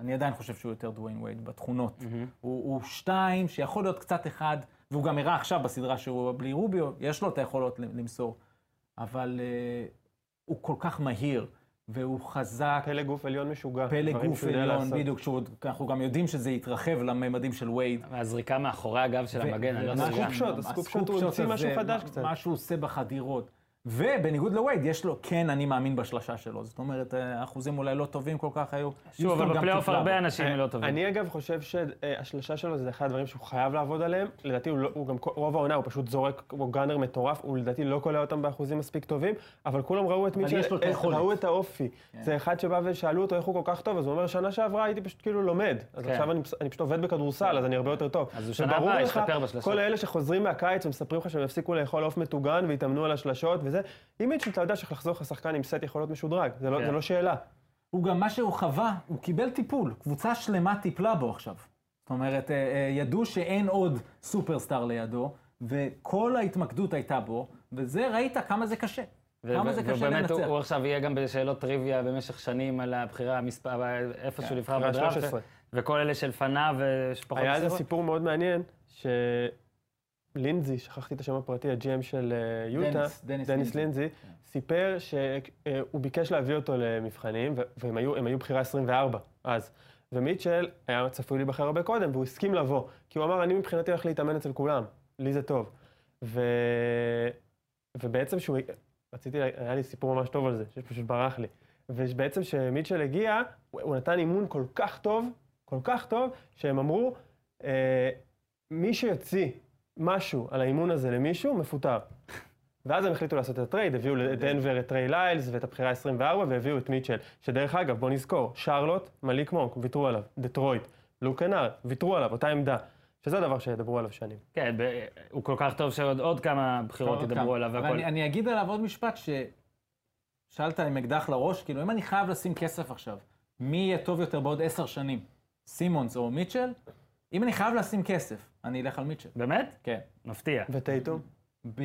אני עדיין חושב שהוא יותר דוויין וייד בתכונות. הוא, הוא שתיים, שיכול להיות קצת אחד, והוא גם הראה עכשיו בסדרה שהוא בלי רוביו, יש לו את היכולות למסור. אבל uh, הוא כל כך מהיר, והוא חזק, פלא גוף עליון משוגע. פלא גוף עליון. בדיוק, אנחנו גם יודעים שזה יתרחב לממדים של וייד. והזריקה מאחורי הגב של המגן, אני לא סוגר. הסקופ שוט, הסקופ שוט, הוא המציא משהו חדש קצת. מה שהוא עושה בחדירות. ובניגוד לווייד, יש לו, כן, אני מאמין בשלשה שלו. זאת אומרת, אה, האחוזים אולי לא טובים כל כך היו. שוב, אבל בפלייאוף הרבה. אנשים לא טובים. אני אגב חושב שהשלושה שלו זה אחד הדברים שהוא חייב לעבוד עליהם. לדעתי הוא, לא, הוא גם רוב העונה הוא פשוט זורק כמו גאנר מטורף, הוא לדעתי לא קולע אותם באחוזים מספיק טובים, אבל כולם ראו את מיטשל, יש לו את אה. ראו את האופי. זה אחד שבא ושאלו אותו איך הוא כל כך טוב, אז הוא אומר, שנה שעברה הייתי פשוט כאילו לומד. אז כן. עכשיו אני, אני פשוט עובד בכדורסל, אז אני הרבה יותר טוב. אז הוא שנה הבאה לך, ישתפר בשלשות. כל אלה שחוזרים מהקיץ ומספרים לך שהם יפסיקו לאכול עוף מטוגן ויתאמנו על השלשות וזה, עם מיטשל אתה יודע שצריך לחזור לך שחקן עם סט יכולות משודרג, זה לא, כן. זה לא שאלה. הוא גם, מה שהוא חווה, הוא קיבל טיפול. קבוצה שלמה טיפלה בו עכשיו. זאת אומרת, אה, אה, ידעו שאין עוד סופרסטאר לידו, וכל ההתמקדות הייתה בו, וזה, ראית כמה זה קשה. ו- כמה ו- זה קשה ובאמת, הוא, לנצח. הוא עכשיו יהיה גם בשאלות טריוויה במשך שנים על הבחירה, המספר, איפה שהוא נבחר בדראפט, 13. וכל אלה שלפניו ושפחות היה איזה. סיפור מאוד מעניין, שלינזי, שכחתי את השם הפרטי, הג'י.אם של אה, יוטה, דניס- דניס דניס לינזי. לינזי, סיפר שהוא ביקש להביא אותו למבחנים, והם היו, היו בחירה 24 אז. ומיטשל היה צפוי להיבחר הרבה קודם, והוא הסכים לבוא, כי הוא אמר, אני מבחינתי הולך להתאמן אצל כולם, לי זה טוב. ו... ובעצם שהוא, רציתי, היה לי סיפור ממש טוב על זה, שפשוט ברח לי. ובעצם כשמיטשל הגיע, הוא הוא נתן אימון כל כך טוב, כל כך טוב, שהם אמרו, אה, מי שיוציא משהו על האימון הזה למישהו, מפוטר. ואז הם החליטו לעשות את הטרייד, הביאו לדנבר את טריי ליילס ואת הבחירה 24, והביאו את מיטשל. שדרך אגב, בוא נזכור, שרלוט, מליק מונק, ויתרו עליו, דטרויט, לוקנר, ויתרו עליו, אותה עמדה. שזה הדבר שידברו עליו שנים. כן, ב- הוא כל כך טוב שעוד עוד כמה בחירות ידברו כמה. עליו והכל. אני אגיד עליו עוד משפט, ש... שאלת עם אקדח לראש, כאילו, אם אני חייב לשים כסף עכשיו, מי יהיה טוב יותר בעוד עשר שנים? סימונס או מיטשל? אם אני חייב לשים כסף, אני אלך על מיטשל. באמת? כן. מפתיע. וטייטום? ב...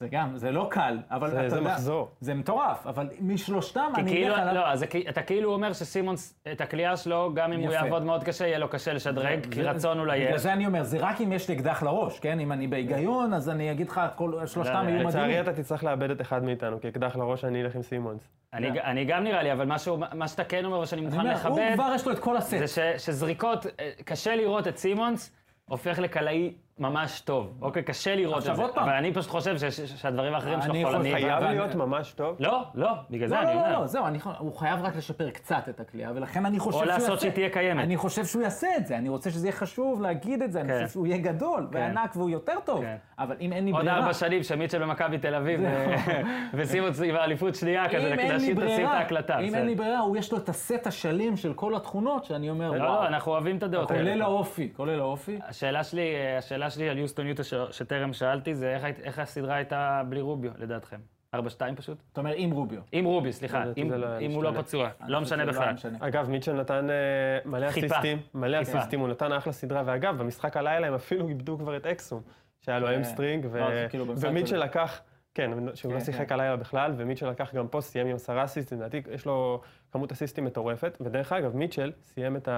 זה גם, זה לא קל, אבל זה- אתה זה יודע... מחזור. זה מטורף, אבל משלושתם אני כאילו, אלך עליו... לא, אז זה אתה כאילו אומר שסימונס, את הקליעה שלו, גם אם הוא יפה. יעבוד מאוד קשה, יהיה לו קשה לשדרג, כי זה- רצון אולי בגלל יש. זה אני אומר, זה רק אם יש לי אקדח לראש, כן? אם אני בהיגיון, אז אני אגיד לך, כל שלושתם יהיו לצערי מדהימים. אתה תצטרך לאבד את אחד מאיתנו, כי אקדח לראש אני אלך עם סימונס. אני ג- אני גם נראה לי, אבל משהו- מה שאתה כן אומר ושאני אני מוכן אומר, הוא לכבד, כבר יש לו את כל הסט. זה ש- שזריקות, אה, קשה לראות את סימונס הופך לקלעי ממש טוב. אוקיי, קשה לראות את עכשיו, זה. עוד פעם. אבל אני פשוט חושב ש- ש- שהדברים האחרים שלו אני חולניים. חייב אבל- להיות ממש טוב. לא, לא, בגלל זה לא, אני לא, אומר. לא, לא, זהו, אני, הוא חייב רק לשפר קצת את הכלייה, ולכן אני חושב שהוא יעשה. לעשות שהיא תהיה קיימת. אני חושב שהוא יעשה את זה, אני רוצה שזה יהיה חשוב להגיד את זה, אני כן. חושב שהוא יהיה גדול וענק והוא יותר טוב, כן. אבל אם אין לי עוד ברירה... ארבע שנים שמיטשל במכבי תל אביב, ו- וסימונס עם האליפות שנייה כזה, להשאיר את ההקלטה. אם. אין לי ברירה, הוא יש לו את הסט השלם של כל התכונות, שאני אומר, לא, וואו, לא, אנחנו אוהבים את הדעות האלה. כולל האופי, כולל האופי. השאלה שלי, השאלה שלי על יוסטון יוטה שטרם שאלתי, זה איך, איך הסדרה הייתה בלי רוביו, לדעתכם? 4-2 פשוט? אתה אומר, עם רוביו. עם רוביו, סליחה, אם, לא אם הוא לא. פצוע, אני לא משנה בכלל. משנה. אגב, מיטשל נתן אה, מלא חיפה. אסיסטים, מלא חיפה. אסיסטים, הוא נתן אחלה סדרה, ואגב, במשחק הלילה הם אפילו איבדו כבר את אקסום, שהיה לו המסטרינג, ו- לא, כאילו ומיטשל. לקח, כן, שהוא לא כן, שיחק כן. הלילה בכלל, ומיטשל לקח גם פה, סיים עם עשרה אסיסטים, לדעתי יש לו כמות אסיסטים מטורפת, ודרך אגב, מיטשל סיים את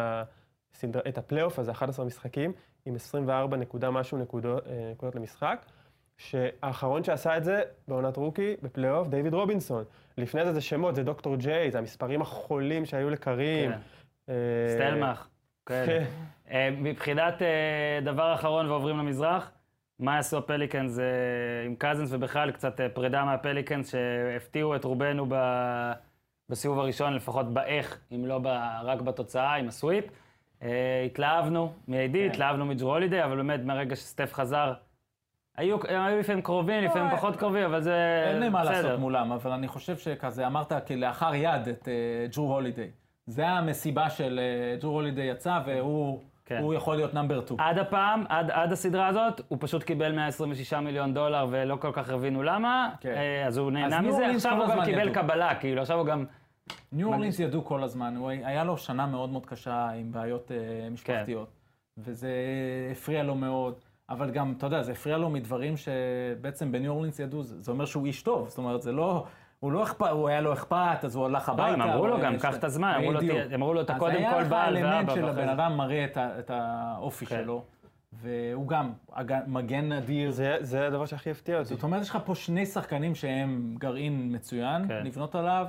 את הפלייאוף הזה, 11 משחקים, עם 24 נקודה משהו נקודות אה, נקודות למשחק. שהאחרון שעשה את זה בעונת רוקי, בפלייאוף, דיוויד רובינסון. לפני זה זה שמות, זה דוקטור ג'יי, זה המספרים החולים שהיו לקארים. כן. אה, סטלמך. כן. אה, מבחינת דבר אחרון ועוברים למזרח, מה יעשו הפליקנס עם קזינס, ובכלל קצת פרידה מהפליקנס שהפתיעו את רובנו ב- בסיבוב הראשון, לפחות באיך, אם לא ב- רק בתוצאה, עם הסוויפ. אה, התלהבנו מ-AD, כן. התלהבנו מג'רו הולידי, אבל באמת מהרגע שסטף חזר, היו, לפעמים קרובים, לפעמים אה, פחות קרובים, אבל זה אין לי מה בסדר. לעשות מולם, אבל אני חושב שכזה, אמרת כלאחר יד את אה, ג'רו הולידיי. זה המסיבה של ג'רו הולידיי יצא, והוא כן. הוא יכול להיות נאמבר 2. עד הפעם, עד, עד הסדרה הזאת, הוא פשוט קיבל 126 מיליון דולר ולא כל כך הבינו למה, כן. אז הוא נהנה אז מזה, עכשיו הוא גם קיבל ידעו. קבלה, כאילו, עכשיו הוא גם... ניו אורלינס ידעו כל הזמן, הוא, היה לו שנה מאוד מאוד קשה עם בעיות אה, משפחתיות, כן. וזה הפריע לו מאוד, אבל גם, אתה יודע, זה הפריע לו מדברים שבעצם בניו אורלינס ידעו, זה, זה אומר שהוא איש טוב, זאת אומרת, זה לא, הוא לא אכפת, הוא היה לו אכפת, אז הוא הלך לא, הביתה. הם אמרו לו גם, קח את הזמן, אמרו לו, בדיוק. "תהיה- אמרו לו, אתה קודם כל אז היה לך בעל ואבא, של הבן זה." אדם מראה את, האופי כן. שלו, והוא גם מגן אדיר. זה, זה הדבר שהכי הפתיע אותי. זאת אומרת, יש לך פה שני שחקנים שהם גרעין מצוין, כן. לבנות עליו,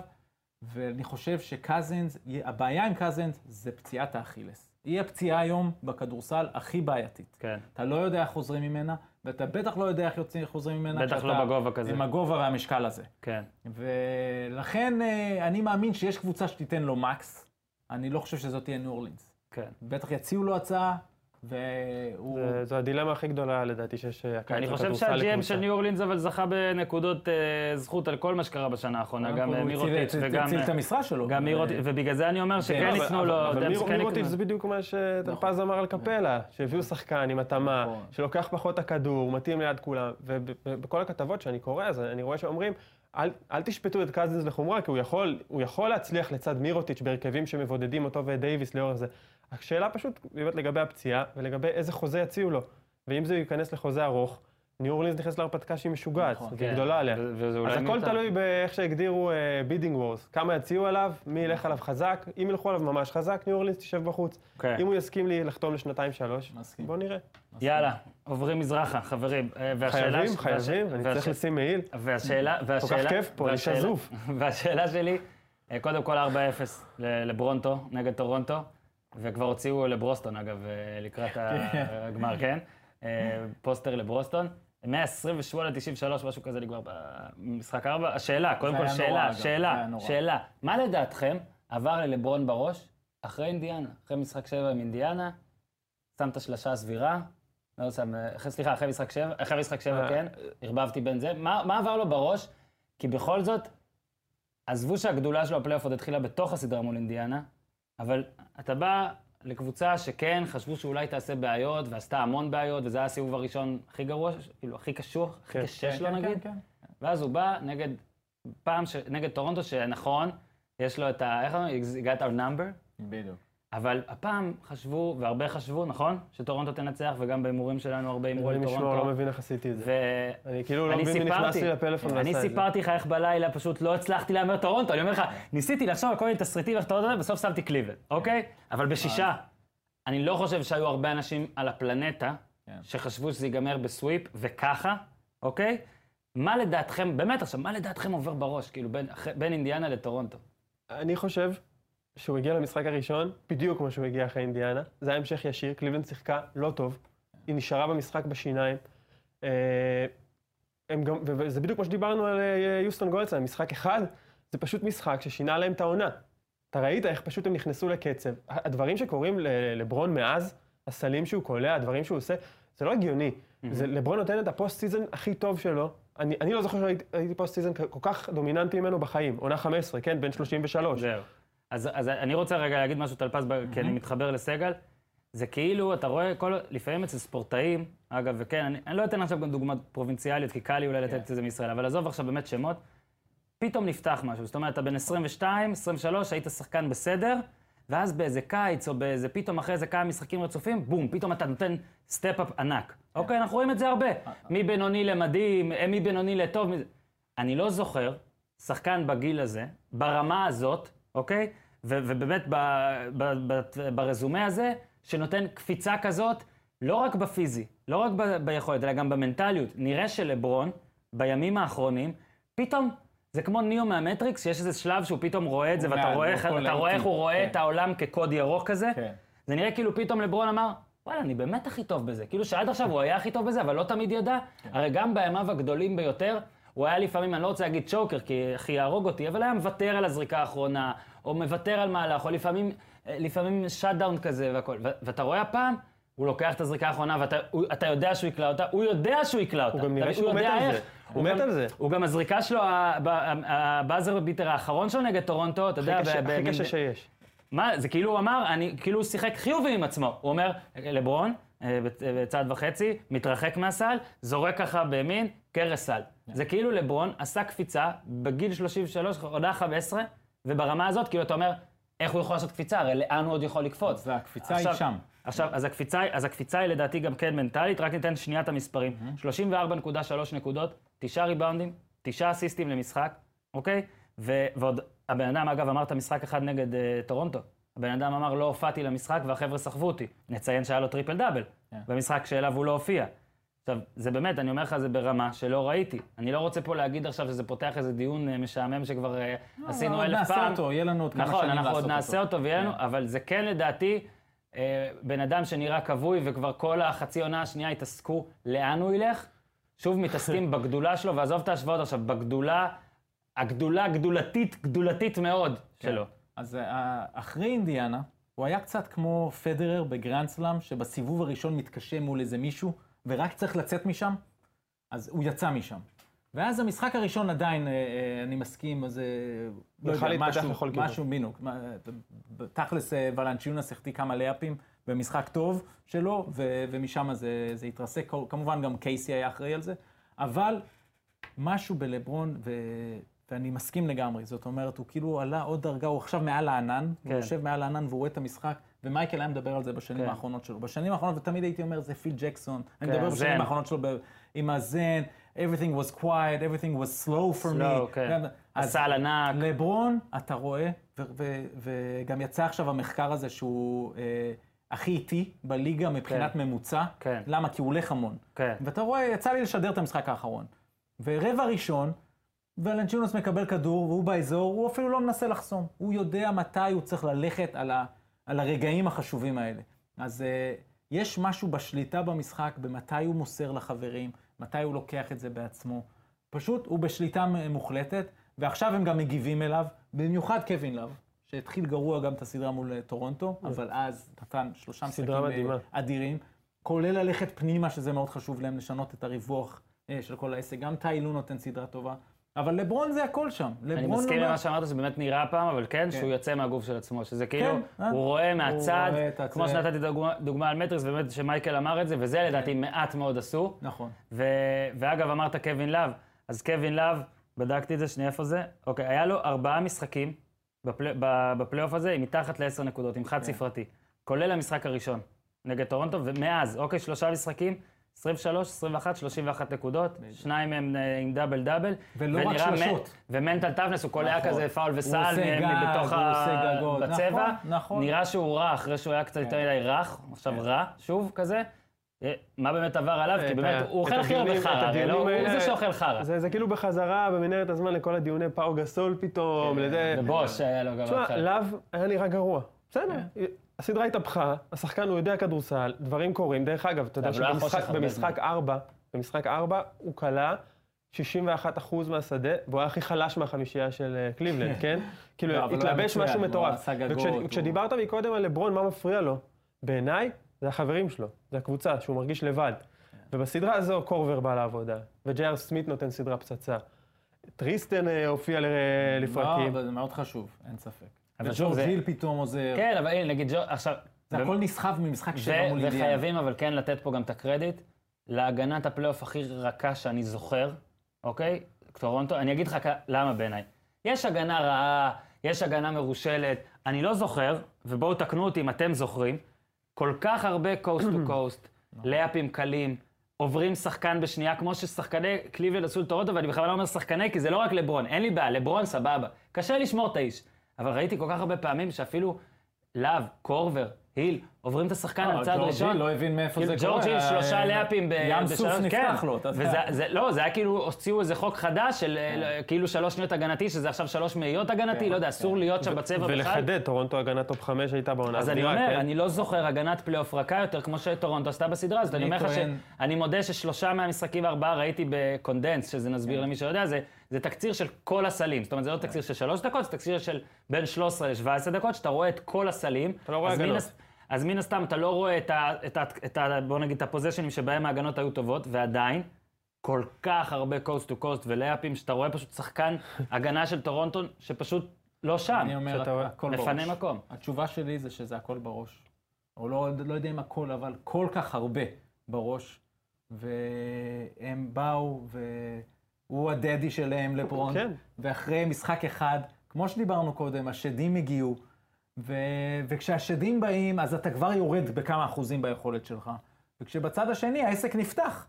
ואני חושב שקזינס, הבעיה עם קזינס זה פציעת האכילס. היא הפציעה היום בכדורסל הכי בעייתית. כן. אתה לא יודע איך חוזרים ממנה, ואתה בטח לא יודע איך יוצאים, חוזרים ממנה. בטח לא בגובה כזה. עם הגובה והמשקל הזה. כן. ולכן אה, אני מאמין שיש קבוצה שתיתן לו מקס. אני לא חושב שזאת תהיה ניו אורלינס. כן. בטח יציעו לו הצעה, והוא... זה- זו הדילמה הכי גדולה לדעתי שיש אה, הקיץ אני חושב בכדורסל שהג'י.אם לקבוצה. של ניו אורלינס אבל זכה בנקודות אה, זכות על כל מה שקרה בשנה האחרונה, גם אה, הוא מירוטיץ' הציל- וגם... הציל את המשרה שלו. גם מירוטיץ', ובגלל זה אני אומר שכן אבל- ייתנו לו... אבל כן מירוטיץ'. זה בדיוק מה שטלפז אמר על קפלה, שהביאו שחקן עם התאמה, נכון. שלוקח פחות את הכדור, מתאים ליד כולם, ובכל הכתבות שאני קורא, אז אני רואה שאומרים, אל, אל תשפטו את קזינס לחומרה, כי הוא יכול, הוא יכול להצליח לצד מירוטיץ' בהרכבים שמבודדים אותו ואת דייוויס לאורך זה. השאלה פשוט באמת לגבי הפציעה, ולגבי איזה חוזה יציעו לו. ואם זה ייכנס לחוזה ארוך, ניו אורלינס נכנס להרפתקה שהיא משוגעת, נכון, והיא כן. גדולה עליה. אז הכל מיותר. תלוי באיך שהגדירו בידינג וורס, כמה יציעו עליו, מי ילך עליו חזק, אם ילכו עליו ממש חזק, ניו אורלינס תשב בחוץ. כן. אם הוא יסכים לי לחתום לשנתיים-שלוש, מסכים. בוא נראה. יאללה, עוברים מזרחה, חברים. אה, והשאלה חייבים, ש- חייבים, והש- אני והש- צריך לשים מעיל. והשאלה, והשאלה... כך כיף פה, אני שזוף. והשאלה שלי, אה, קודם כל 4-0 ל- לברונטו, נגד טורונטו, וכבר הוציאו לברוסטון, אגב, אה, לקראת הגמר, כן? אה, פוסטר לברוסטון. 128-93, משהו כזה נגמר במשחק 4. השאלה, קודם כל שאלה, שאלה. שאלה. מה לדעתכם עבר ללברון בראש אחרי אינדיאנה? אחרי משחק 7 עם אינדיאנה, שם את השלשה הסבירה, לא שם, אה, סליחה, אחרי משחק 7, אחרי משחק 7, אה, כן, ערבבתי בין זה. מה מה עבר לו בראש? כי בכל זאת, עזבו שהגדולה שלו בפלייאוף עוד התחילה בתוך הסדרה מול אינדיאנה, אבל אתה בא לקבוצה שכן, חשבו שאולי תעשה בעיות, ועשתה המון בעיות, וזה היה הסיבוב הראשון הכי גרוע, כאילו, הכי קשוח, הכי כן, קשה כן, שלו כן, נגיד. כן, כן. ואז הוא בא נגד פעם ש... נגד טורונטו, שנכון, יש לו את ה... איך? You got our number, בדיוק. אבל הפעם חשבו, והרבה חשבו, נכון? שטורונטו תנצח, וגם בהימורים שלנו הרבה הימרו על אלוהים ישמור, לא. מבין איך עשיתי את זה. ו... אני כאילו לא אני מבין מי נכנס סיפרתי, לי לפלאפון ועשה אני את זה. סיפרתי לך איך בלילה פשוט לא הצלחתי להמר טורונטו, אני אומר לך, ניסיתי לחשוב על כל מיני תסריטים איך טורונטו, בסוף שמתי קליבלנד, אוקיי? אבל בשישה. אני לא חושב שהיו הרבה אנשים על הפלנטה כן. שחשבו שזה ייגמר בסוויפ, וככה, אוקיי? מה לדעתכם, באמת עכשיו, מה לדעתכם עובר בראש, כאילו, בין, בין אינדיאנה לטורונטו? אני חושב שהוא הגיע למשחק הראשון, בדיוק כמו שהוא הגיע אחרי אינדיאנה. זה היה המשך ישיר, קליבלנד שיחקה לא טוב. היא נשארה במשחק בשיניים. אה, הם גם, וזה בדיוק כמו שדיברנו על אה, יוסטון גולדסטיין, משחק אחד, זה פשוט משחק ששינה להם את העונה. אתה ראית איך פשוט הם נכנסו לקצב. הדברים שקורים לברון מאז, הסלים שהוא קולע, הדברים שהוא עושה, זה לא הגיוני. זה, לברון נותן את ה post season הכי טוב שלו. אני, אני לא זוכר שהייתי הייתי post season כל כך דומיננטי ממנו בחיים. עונה 15, כן? בן 33. זהו. אז, אז אני רוצה רגע להגיד משהו, טלפז, ב- כי אני מתחבר לסגל. זה כאילו, אתה רואה, כל, לפעמים אצל ספורטאים, אגב, וכן, אני, אני לא אתן עכשיו גם דוגמאות פרובינציאליות, כי קל לי אולי לתת את זה מישראל, אבל עזוב עכשיו באמת שמות, פתאום נפתח משהו. זאת אומרת, אתה בן 22, 23, היית שחקן בסדר, ואז באיזה קיץ, או באיזה, פתאום אחרי איזה כמה משחקים רצופים, בום, פתאום אתה נותן step-up ענק. אוקיי, אנחנו רואים את זה הרבה. מבינוני למדהים, אה, מבינוני לטוב. מזה- אני לא זוכר שחקן בגיל הזה, ברמה הזאת, אוקיי? ובאמת ברזומה הזה, שנותן קפיצה כזאת, לא רק בפיזי, לא רק ביכולת, אלא גם במנטליות. נראה שלברון, בימים האחרונים, פתאום, זה כמו ניאו מהמטריקס, שיש איזה שלב שהוא פתאום רואה את זה, ואתה רואה, איך- להיטיב, הוא רואה כן. את העולם כקוד ירוק כזה. כן. זה נראה כאילו פתאום לברון אמר, וואלה, אני באמת הכי טוב בזה. כאילו שעד עכשיו הוא היה הכי טוב בזה, אבל לא תמיד ידע. הרי גם בימיו הגדולים ביותר, הוא היה לפעמים, אני לא רוצה להגיד צ'וקר, כי הכי יהרוג אותי, אבל היה מוותר על הזריקה האחרונה, או מוותר על מהלך, או לפעמים, אה, לפעמים shut down כזה והכל. ואתה רואה הפעם, הוא לוקח את הזריקה האחרונה, ואתה הוא- אתה יודע שהוא יקלע אותה, הוא יודע שהוא יקלע אותה. הוא גם נראה שהוא מת על. זה. הוא מת גם- על זה. הוא גם הזריקה שלו, הבאזר ביטר האחרון שלו נגד טורונטו, אתה יודע, הכי קשה- ב- הכי קשה שיש. מה, זה כאילו הוא אמר, אני, כאילו הוא שיחק חיובי עם עצמו. הוא אומר, לברון, אה, בצ- בצעד וחצי, מתרחק מהסל, זורק ככה בימין, קרס סל. זה כאילו לברון עשה קפיצה בגיל 33, עונה 15, ובברמה הזאת, כאילו אתה אומר, איך הוא יכול לעשות קפיצה? הרי לאן הוא עוד יכול לקפוץ? אז הקפיצה היא עכשיו- שם. עכשיו, אז הקפיצה, היא- אז הקפיצה היא לדעתי גם כן מנטלית, רק ניתן שנייה את המספרים. 34.3 נקודות, תשעה ריבאונדים, תשעה אסיסטים למשחק, אוקיי? ו- ועוד, הבן אדם, אגב, אמר את המשחק אחד נגד uh, טורונטו. הבן אדם אמר, לא הופעתי למשחק והחבר'ה סחבו אותי. נציין שהיה לו טריפל דאבל, כן. במשחק שאליו הוא לא הופיע. עכשיו, זה באמת, אני אומר לך, זה ברמה שלא ראיתי. אני לא רוצה פה להגיד עכשיו שזה פותח איזה דיון אה, משעמם שכבר אה, עשינו עוד אלף נעשה פעם. אותו, יהיה לנו עוד כמה נכון, שנים אנחנו עוד לעשות נעשה אותו ויהיה לנו, כן. אבל זה כן לדעתי, אה, בן אדם שנראה כבוי וכבר כל החצי עונה השנייה התעסקו לאן הוא ילך, שוב מתעסקים בגדולה שלו, ועזוב את ההשוואות עכשיו, בגדולה, הגדולה גדולתית, גדולתית מאוד שלו. אז אה, אחרי אינדיאנה, הוא היה קצת כמו פדרר בגרנד סלאם, שבסיבוב הראשון מתקשה מול איזה מישהו, ורק צריך לצאת משם, אז הוא יצא משם. ואז המשחק הראשון עדיין, אה, אה, אני מסכים, אז אה, לא יכול יודע, משהו. משהו בינוק. אה, תכלס ולנצ'יונס החטיא כמה לאפים במשחק טוב שלו, ו- ומשם זה, זה התרסק. כמובן גם קייסי היה אחראי על זה, אבל משהו בלברון, ו... ואני מסכים לגמרי, זאת אומרת, הוא כאילו עלה עוד דרגה, הוא עכשיו מעל הענן, כן. הוא יושב מעל הענן והוא רואה את המשחק, ומייקל היה מדבר על זה בשנים כן. האחרונות שלו. בשנים האחרונות, ותמיד הייתי אומר, זה פיל ג'קסון, אני כן, מדבר הזן. בשנים האחרונות שלו ב... עם הזן, everything was quiet, everything was slow for Slow, me. כן. אז הסל ענק. לברון, אתה רואה, ו- ו- וגם יצא עכשיו המחקר הזה שהוא אה, הכי איטי בליגה מבחינת כן. ממוצע. כן. למה? כי הוא הולך המון. כן. ואתה רואה, יצא לי לשדר את המשחק האחרון. ורבע ראשון, ולנצ'ונוס מקבל כדור, והוא באזור, הוא אפילו לא מנסה לחסום. הוא יודע מתי הוא צריך ללכת על, ה, על הרגעים החשובים האלה. אז uh, יש משהו בשליטה במשחק, במתי הוא מוסר לחברים, מתי הוא לוקח את זה בעצמו. פשוט הוא בשליטה מוחלטת, ועכשיו הם גם מגיבים אליו, במיוחד קווין לאב, שהתחיל גרוע גם את הסדרה מול אה, טורונטו, אבל אז נתן שלושה משחקים אה. אדירים, כולל ללכת פנימה, שזה מאוד חשוב להם, לשנות את הריווח אה, של כל העסק. גם טיי לו נותן סדרה טובה, אבל לברון זה הכל שם. אני מסכים לא- למה שאמרת, שזה באמת נראה פעם, אבל כן, שהוא יוצא מהגוף של עצמו, שזה כאילו, אה? הוא רואה מהצד. כמו שנתתי דוגמה- על מטריקס, באמת שמייקל אמר את זה, וזה לדעתי כן. מעט מאוד עשו. נכון. ו... ואגב, אמרת קווין לאב, אז קווין לאב, בדקתי את זה, שנייה איפה זה. אוקיי, היה לו ארבעה משחקים בפלייאוף הזה עם מתחת לעשר נקודות, עם חד ספרתי. כולל המשחק הראשון נגד טורונטו, ומאז, אוקיי, שלושה משחקים, 23, 21, 31 נקודות, שניים מהם אה, עם דאבל דאבל. ולא רק שלשות. מ- ו mental toughness, הוא קולע נכון. כזה פאול וסל עושה מ- גג, בתוך הוא ה... גגות. בצבע. נכון, נכון. נראה שהוא רע, אחרי שהוא היה קצת יותר מדי רך, עכשיו רע, שוב כזה. אה, מה באמת עבר עליו? כי את באמת, הוא אוכל הכי הרבה חרא, הרי לא? הוא זה שאוכל חרא. זה, כאילו בחזרה במנהרת הזמן לכל הדיוני פאו גסול פתאום, לזה... ובוש שהיה לו גם תשמע, אחר. לאו היה נראה גרוע. בסדר, הסדרה התהפכה, השחקן הוא יודע כדורסל, דברים קורים. דרך אגב, אתה יודע לא שבמשחק חושך הרבה במשחק ארבע, במשחק ארבע הוא כלה 61% מהשדה, והוא היה הכי חלש מהחמישייה של אה, קליבלנד, כן? כאילו, לא, התלבש משהו מטורף. וכשדיברת מקודם על לברון, מה מפריע לו? בעיניי, זה החברים שלו, זה הקבוצה, שהוא מרגיש לבד. ובסדרה הזו קורבר בא לעבודה, וג'יי אר סמית נותן סדרה פצצה. טריסטן אה, הופיע לא, לפרקים. אבל זה מאוד חשוב, אין ספק. אבל שוב, זה- היל פתאום עוזר. כן, אבל הנה, נגיד, עכשיו... זה הכל נסחב ממשחק שבע ו- מול אינדיאנה. וחייבים אבל כן לתת פה גם את הקרדיט להגנת הפלייאוף הכי רכה שאני זוכר, אוקיי? טורונטו, אני אגיד לך כ- למה בעיניי. יש הגנה רעה, יש הגנה מרושלת, אני לא זוכר, ובואו תקנו אותי אם אתם זוכרים, כל כך הרבה coast to coast, layup ים קלים, עוברים שחקן בשנייה, כמו ששחקני קליבלנד עשו לטורונטו, ואני בכוונה אומר שחקני, כי זה לא רק לברון, אין לי בעיה, לברון סבבה. קשה לשמור את האיש. אבל ראיתי כל כך הרבה פעמים שאפילו לאב, קורבר, היל, עוברים את השחקן על צעד ג'ורג' ראשון. היל לא הבין מאיפה זה ג'ורג' קורה. היל שלושה אה, layup ים ב- ים סוף בשלוש- נפתח כן. לו, אתה יודע. וזה, זה, לא, זה היה כאילו, הוציאו איזה חוק חדש של אה, כאילו שלוש שניות הגנתי, שזה עכשיו שלוש מאיות הגנתי, לא יודע, אסור להיות שם בצבע בכלל. ולחדד, טורונטו הגנה top חמש הייתה בעונה אז אני אומר, כן? אני לא זוכר הגנת פלייאוף רכה יותר, כמו שטורונטו עשתה בסדרה הזאת. אני אומר לך שאני מודה ששלושה מהמשחקים וארבעה ראיתי ב condensed, שזה נסביר כן. למי שלא יודע, זה, זה תקציר של כל הסלים. זאת אומרת, זה לא תקציר של שלוש דקות, זה תקציר של בין 13 ל-17 דקות, שאתה רואה את כל הסלים. אתה לא רואה הגנות. אז מן הסתם אתה לא רואה את ה... את ה, את ה בוא נגיד, את ה possession ים שבהם ההגנות היו טובות, ועדיין, כל כך הרבה coast to coast ו layup ים, שאתה רואה פשוט שחקן הגנה של טורונטו, שפשוט לא שם. אני אומר, הכל בראש. מפנה מקום. התשובה שלי זה שזה הכל בראש. או לא, לא יודע אם הכל, אבל כל כך הרבה בראש. והם באו, והוא הדדי שלהם, לברון. כן. ואחרי משחק אחד, כמו שדיברנו קודם, השדים הגיעו. ו... וכשהשדים באים, אז אתה כבר יורד בכמה אחוזים ביכולת שלך. וכשבצד השני העסק נפתח,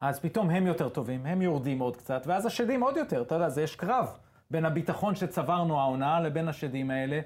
אז פתאום הם יותר טובים, הם יורדים עוד קצת, ואז השדים עוד יותר, אתה יודע, זה יש קרב בין הביטחון שצברנו העונה לבין השדים האלה,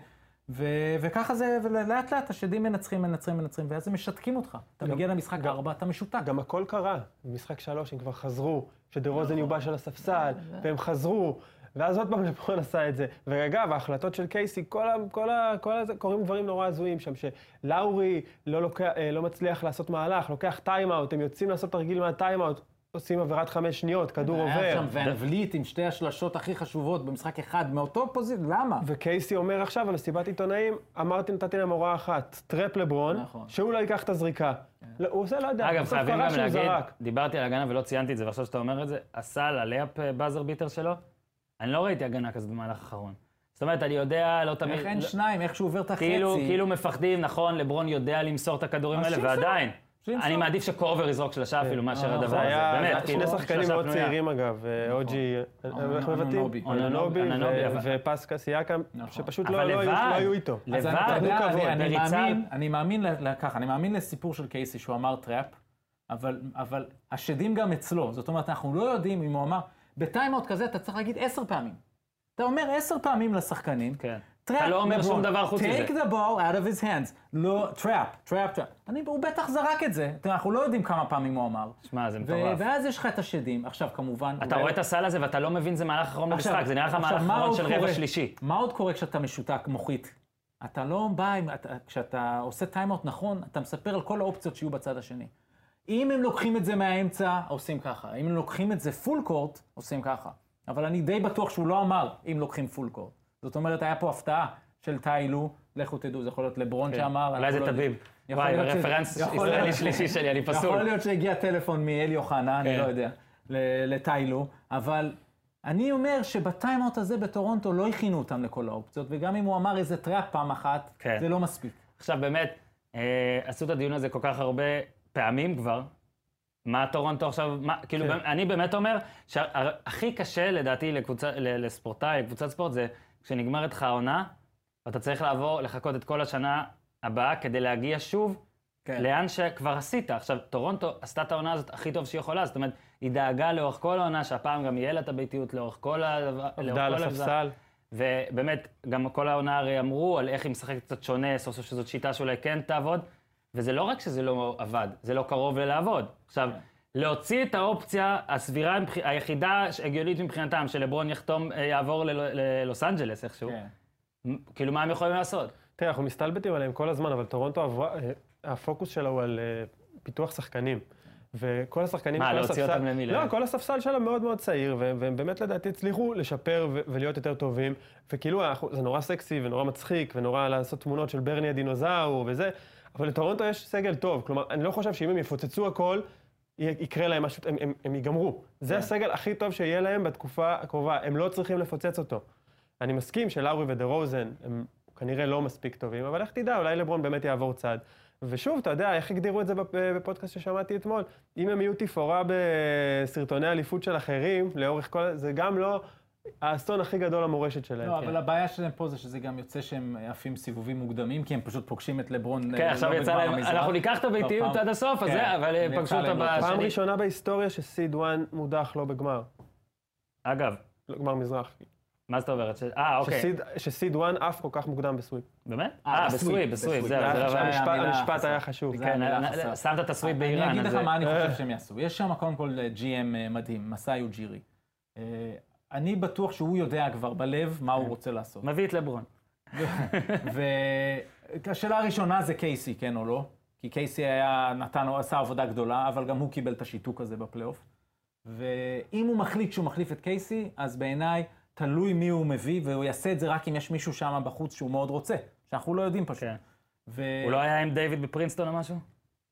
ו... וככה זה, ולאט לאט השדים מנצחים, מנצחים, מנצחים, ואז הם משתקים אותך. אתה מגיע למשחק ארבע, אתה משותק. גם הכל קרה. במשחק שלוש הם כבר חזרו, שדה רוזן יובש על הספסל, והם חזרו, ואז עוד פעם לברון עשה את זה. ואגב, ההחלטות של קייסי, כל ה... כל ה... כל ה... קורים דברים נורא הזויים שם, שלאורי לא, לוקח, אה, לא מצליח לעשות מהלך, לוקח טיים-אאוט, הם יוצאים לעשות תרגיל מהטיים-אאוט, עושים עבירת חמש שניות, כדור היה עובר. שם ון וליט עם שתי השלשות הכי חשובות במשחק אחד, מאותו פוזיציה, למה? וקייסי אומר עכשיו במסיבת עיתונאים, אמרתי, נתתי להם הוראה אחת, trap לברון, נכון. שהוא לא ייקח את הזריקה. לא, הוא עושה, לא יודע, אגב, בסוף חייבים קרה גם שהוא להגיד, זרק. דיברתי על הגנה ולא ציינתי את זה, ועכשיו שאתה אומר את זה, הסל, ה layup buzzer beater שלו, אני לא ראיתי הגנה כזאת במהלך האחרון. זאת אומרת, אני יודע, לא תמיד... איך אין לא- שניים, איך שהוא עובר את החצי. כאילו, כאילו מפחדים, נכון, לברון יודע למסור את הכדורים האלה. ועדיין. אני מעדיף שקורבר יזרוק שלושה אפילו מאשר אה, הדבר זה הזה, היה באמת, זה כאילו, שני שחקנים מאוד. צעירים אגב, אה, אוג'י, איך מבטאים? אוננובי. אוננובי אוננובי, ו- אבל- ופסקל סיאקם, נכון. שפשוט לא לא היו-. לא היו איתו. אז לבד, אני-. מאמין, ככה, אני מאמין לסיפור של קייסי שהוא אמר trap, אבל, אבל השדים גם אצלו. זאת אומרת, אנחנו לא יודעים אם הוא אמר, בטיימאוט כזה אתה צריך להגיד עשר פעמים. אתה אומר עשר פעמים לשחקנים, כן. trap, אתה לא אומר שום דבר חוץ מזה. take the ball out of his hands. לא, trap, trap, trap. אני, הוא בטח זרק את זה. אנחנו לא יודעים כמה פעמים הוא אמר. שמע, זה מטורף. ואז יש לך את השדים. עכשיו, כמובן... אתה רואה את הסל הזה ואתה לא מבין זה מהלך אחרון במשחק, זה נראה לך מהלך מה אחרון של רבע? שלישי. מה עוד קורה כשאתה משותק מוחית? אתה לא בא, אתה, כשאתה עושה טיימאוט נכון, אתה מספר על כל האופציות שיהיו בצד השני. אם הם לוקחים את זה מהאמצע, עושים ככה. אם הם לוקחים את זה full court, עושים ככה. אבל אני די בטוח שהוא לא אמר אם לוקחים full court. זאת אומרת, היה פה הפתעה של טיי לו, לכו תדעו, זה יכול להיות לברון שאמר. כן. אולי זה אנחנו לא וואי, reference ישראלי שלישי שלי, אני פסול. יכול להיות שהגיע טלפון מאלי אוחנה, אני כן. לא יודע, לטיי לו, אבל אני אומר שבטיימאוט הזה בטורונטו לא הכינו אותם לכל האופציות, וגם אם הוא אמר איזה trap פעם אחת, כן. זה לא מספיק. עכשיו באמת, אה, עשו את הדיון הזה כל כך הרבה פעמים כבר, מה טורונטו עכשיו, מה, כאילו, כן. אני באמת אומר שהכי קשה לדעתי לקבוצה, לספורטאי, לקבוצת ספורט, זה כשנגמרת לך העונה, ואתה צריך לעבור, לחכות את כל השנה הבאה כדי להגיע שוב כן. לאן שכבר עשית. עכשיו, טורונטו עשתה את העונה הזאת הכי טוב שהיא יכולה, זאת אומרת, היא דאגה לאורך כל העונה, שהפעם גם יהיה לה את הביתיות לאורך כל ה... לאורך עבדה על. הספסל. ובאמת, גם כל העונה הרי אמרו על איך היא משחקת קצת שונה, סוף סוף שזאת שיטה שאולי כן תעבוד, וזה לא רק שזה לא עבד, זה לא קרוב ללעבוד. עכשיו, להוציא את האופציה הסבירה, היחידה ההגיונית מבחינתם, שלברון יחתום, אה, יעבור ללו- ללוס אנג'לס איכשהו, כן. כאילו, מה הם יכולים לעשות? תראה, אנחנו מסתלבטים עליהם כל הזמן, אבל טורונטו עברה, אה, הפוקוס שלה הוא על אה, פיתוח שחקנים. וכל השחקנים, מה, להוציא הספסל- אותם למי? לא, כל הספסל שלה מאוד מאוד צעיר, והם באמת לדעתי הצליחו לשפר ו- ולהיות יותר טובים. וכאילו, אנחנו- זה נורא סקסי ונורא מצחיק, ונורא לעשות תמונות של ברני הדינוזאור וזה, אבל לטורונטו יש סגל טוב. כלומר, אני לא חושב שאם הם יפוצצו הכל, יקרה להם משהו, הם, הם, הם ייגמרו. זה כן. הסגל הכי טוב שיהיה להם בתקופה הקרובה, הם לא צריכים לפוצץ אותו. אני מסכים שלאורי ודה רוזן הם כנראה לא מספיק טובים, אבל איך תדע, אולי לברון באמת יעבור צד. ושוב, אתה יודע, איך הגדירו את זה בפ- בפודקאסט ששמעתי אתמול? אם הם יהיו תפאורה בסרטוני אליפות של אחרים, לאורך כל... זה גם לא האסון הכי גדול למורשת שלהם. לא, אבל הבעיה שלהם פה זה שזה גם יוצא שהם עפים סיבובים מוקדמים, כי הם פשוט פוגשים את לברון. כן, אה, עכשיו לא יצא בגמר להם, המזרח. אנחנו ניקח את הביתיות פעם- עד הסוף, אז כן, זה, אבל הם יצא פגשו אותה לא טוב. פעם בשני. ראשונה בהיסטוריה שסיד 1 מודח לא בגמר. אגב, לא גמר מזרח. מה זאת אומרת? ש- אה, אוקיי. שסיד- שסיד 1 עף כל כך מוקדם בסוויפ. באמת? אה, אה, בסוויפ, בסוויפ. זהו, לא. המשפט-. היה חשוב. כן. שמת את הסוויפ באיראן, אני אגיד אז לך מה אני אה. חושב שהם יעשו. יש שם קודם כל GM אה, מדהים, מסאי אוג'ירי. אני בטוח שהוא יודע כבר בלב מה הוא רוצה לעשות. מביא את לברון. והשאלה הראשונה זה קייסי, כן או לא? כי קייסי היה, נתן, עשה עבודה גדולה, אבל גם הוא קיבל את השיתוק הזה בפלייאוף. ואם הוא מחליט שהוא מחליף את קייסי, אז בעיניי תלוי מי הוא מביא, והוא יעשה את זה רק אם יש מישהו שם בחוץ שהוא מאוד רוצה, שאנחנו לא יודעים פשוט. כן. ו... הוא לא היה עם דיוויד בפרינסטון או משהו?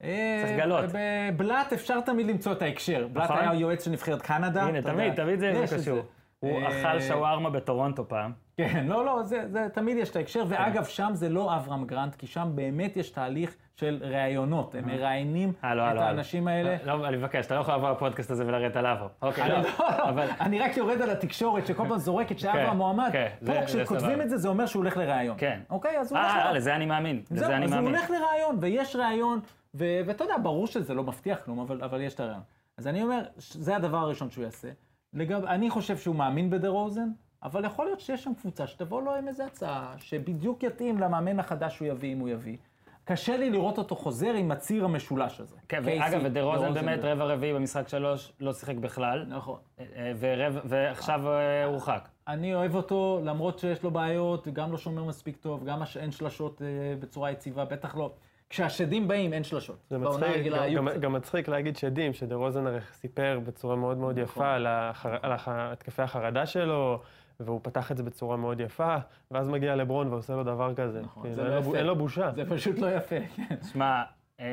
אה, צריך לגלות. בבלאט אפשר תמיד למצוא את ההקשר. בלאט נכון. היה יועץ של נבחרת קנדה. הנה, תמיד. תמיד זה קשור. הוא אה, אכל שווארמה בטורונטו פעם. כן, לא, לא, זה, זה תמיד יש את ההקשר, ואגב, שם זה לא אברהם גרנט, כי שם באמת יש תהליך של ראיונות, הם מראיינים אה, לא, את לא, לא. האנשים האלה. לא, אני מבקש, אתה לא יכול לבוא לפודקאסט הזה ולרדת על אבו. אוקיי, לא. לא, אבל- אני רק יורד על התקשורת שכל פעם זורקת שאברהם מועמד. כן, זה- פה כשכותבים. את זה, זה אומר שהוא הולך לראיון. כן. אוקיי, אז הוא הולך אה, לראיון. לזה אני מאמין. לזה אני אז הוא מאמין. הולך לראיון, ויש ראיון, ואתה יודע, ברור שזה לא מבטיח כלום, אבל, יש את הראיון. אז אני אומר, זה הדבר הראשון שהוא יעשה. לגב, אני חושב שהוא מאמין בדה רוזן, אבל יכול להיות שיש שם קבוצה שתבוא לו עם איזו הצעה, שבדיוק יתאים למאמן החדש שהוא יביא, אם הוא יביא. קשה לי לראות אותו חוזר עם הציר המשולש הזה. כן, קייסי, ואגב, ודה רוזן באמת רבע רביעי במשחק שלוש לא שיחק בכלל, נכון. אה, ורבע- ועכשיו אה, הורחק. אני אוהב אותו, למרות שיש לו בעיות, גם לא שומר מספיק טוב, גם אין שלשות אה, בצורה יציבה, בטח לא. כשהשדים באים, אין שלשות. זה מצחיק, גם- גם-. גם מצחיק להגיד שדים, שדה רוזן הרי סיפר בצורה מאוד מאוד נכון. יפה על החר- על הח- התקפי החרדה שלו, והוא פתח את זה בצורה מאוד יפה, ואז מגיע לברון ועושה לו דבר כזה. נכון, כאילו, זה אין לא יפה. אין לו בושה. זה פשוט לא יפה. כן. שמע, אה,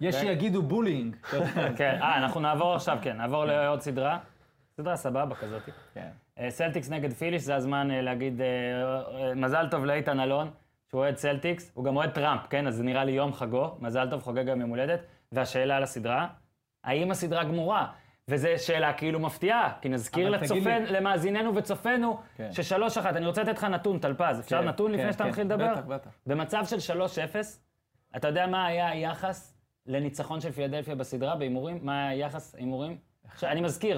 יש כן. שיגידו bullying. כן, אה, אנחנו נעבור עכשיו, כן, נעבור לעוד סדרה. סדרה סבבה כזאת. כן. אה, סלטיקס נגד פילי, ש, זה הזמן אה, להגיד אה, אה, מזל טוב לאיתן אלון, שהוא אוהד סלטיקס, הוא גם אוהד טראמפ, כן? אז זה נראה לי יום חג לו, מזל טוב, חוגג גם יום הולדת. והשאלה על הסדרה, האם הסדרה גמורה? וזו שאלה כאילו מפתיעה, כי נזכיר לצופינו, למאזיננו וצופינו, כן. ששלוש אחת, אני רוצה לתת לך נתון, טלפז, אפשר כן, נתון לפני כן, שאתה כן, מתחיל לדבר? בטח, בטח. במצב של 3-0, אתה יודע מה היה היחס לניצחון של פילדלפיה בסדרה בהימורים? מה היה היחס הימורים? אני מזכיר,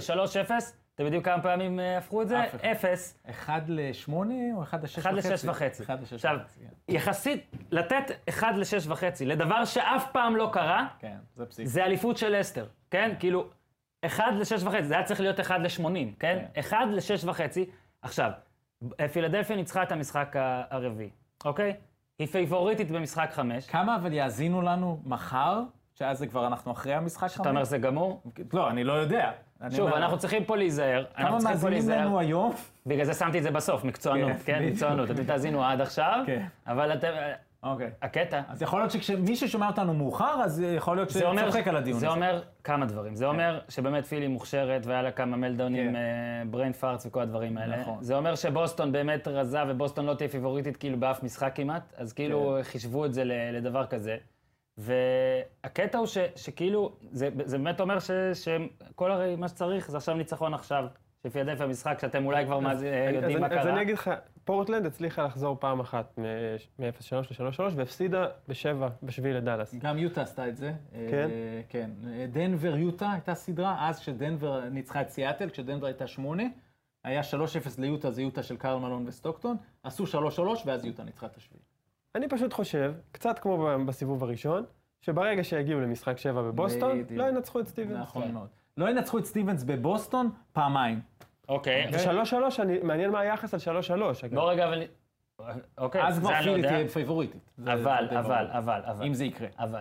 3-0, אתם יודעים כמה פעמים אה, הפכו את זה? אף אחד. 0. אחד לשמונה או אחד לשש אחד וחצי? לשש וחצי. אחד לשש עכשיו, וחצי, כן. יחסית, לתת אחד לשש וחצי לדבר שאף פעם לא קרה, כן, זה פסיק. זה אליפות של אסתר, כן? כאילו, אחד לשש וחצי, זה היה צריך להיות אחד לשמונים, כן? כן. אחד לשש וחצי. עכשיו, פילדלפיה ניצחה את המשחק הרביעי, אוקיי? היא פייבוריטית במשחק חמש. כמה אבל יאזינו לנו מחר, שאז זה כבר אנחנו אחרי המשחק אתה אומר זה גמור? לא, אני לא יודע. שוב, אומר, אנחנו צריכים פה להיזהר. כמה מאזינים. לנו היום? בגלל זה שמתי את זה בסוף, מקצוענות, כן, כן? מקצוענות. אתם תאזינו עד עכשיו, כן. אבל אתם... אוקיי. הקטע, אז יכול להיות שכשמי ששומע אותנו מאוחר, אז יכול להיות זה אומר, שצוחק על הדיון זה הזה. אומר כמה דברים. זה אומר שבאמת פילי מוכשרת והיה לה כמה meltdown ים, כן. brain farts וכל הדברים האלה. נכון. זה אומר שבוסטון באמת רזה ובוסטון לא תהיה פייבוריטית כאילו באף משחק כמעט, אז כאילו כן. חישבו את זה לדבר כזה. והקטע הוא ש, שכאילו, זה, זה באמת אומר ש, שכל הרי מה שצריך זה עכשיו ניצחון עכשיו, שפילדלפיה משחק שאתם אולי כבר מה, זה- אז- יודעים אז מה אז קרה. אני אגיד לך, פורטלנד הצליחה לחזור פעם אחת מ-0-3 ל-3-3, והפסידה ב-7, ב-7 לדאלאס. גם יוטה עשתה את זה. כן? אה, כן. דנבר יוטה הייתה סדרה, אז כשדנבר ניצחה את סיאטל, כשדנבר הייתה שמונה, היה 3-0 ליוטה, זה יוטה של קרל מלון וסטוקטון, עשו 3-3 ואז יוטה ניצחה את השביעי. אני פשוט חושב, קצת כמו ב- בסיבוב הראשון, שברגע שיגיעו למשחק 7 בבוסטון, בדיוק. לא ינצחו את סטיבנס. נכון מאוד. לא ינצחו את סטיבנס בבוסטון פעמיים. אוקיי, ו-3-3, אני- מעניין מה היחס על 3-3, אגב. בוא רגע אבל... אוקיי, אז כבר פילי. תהיה פייבוריטית. אבל, אבל. אבל, אבל. אם זה יקרה. אבל.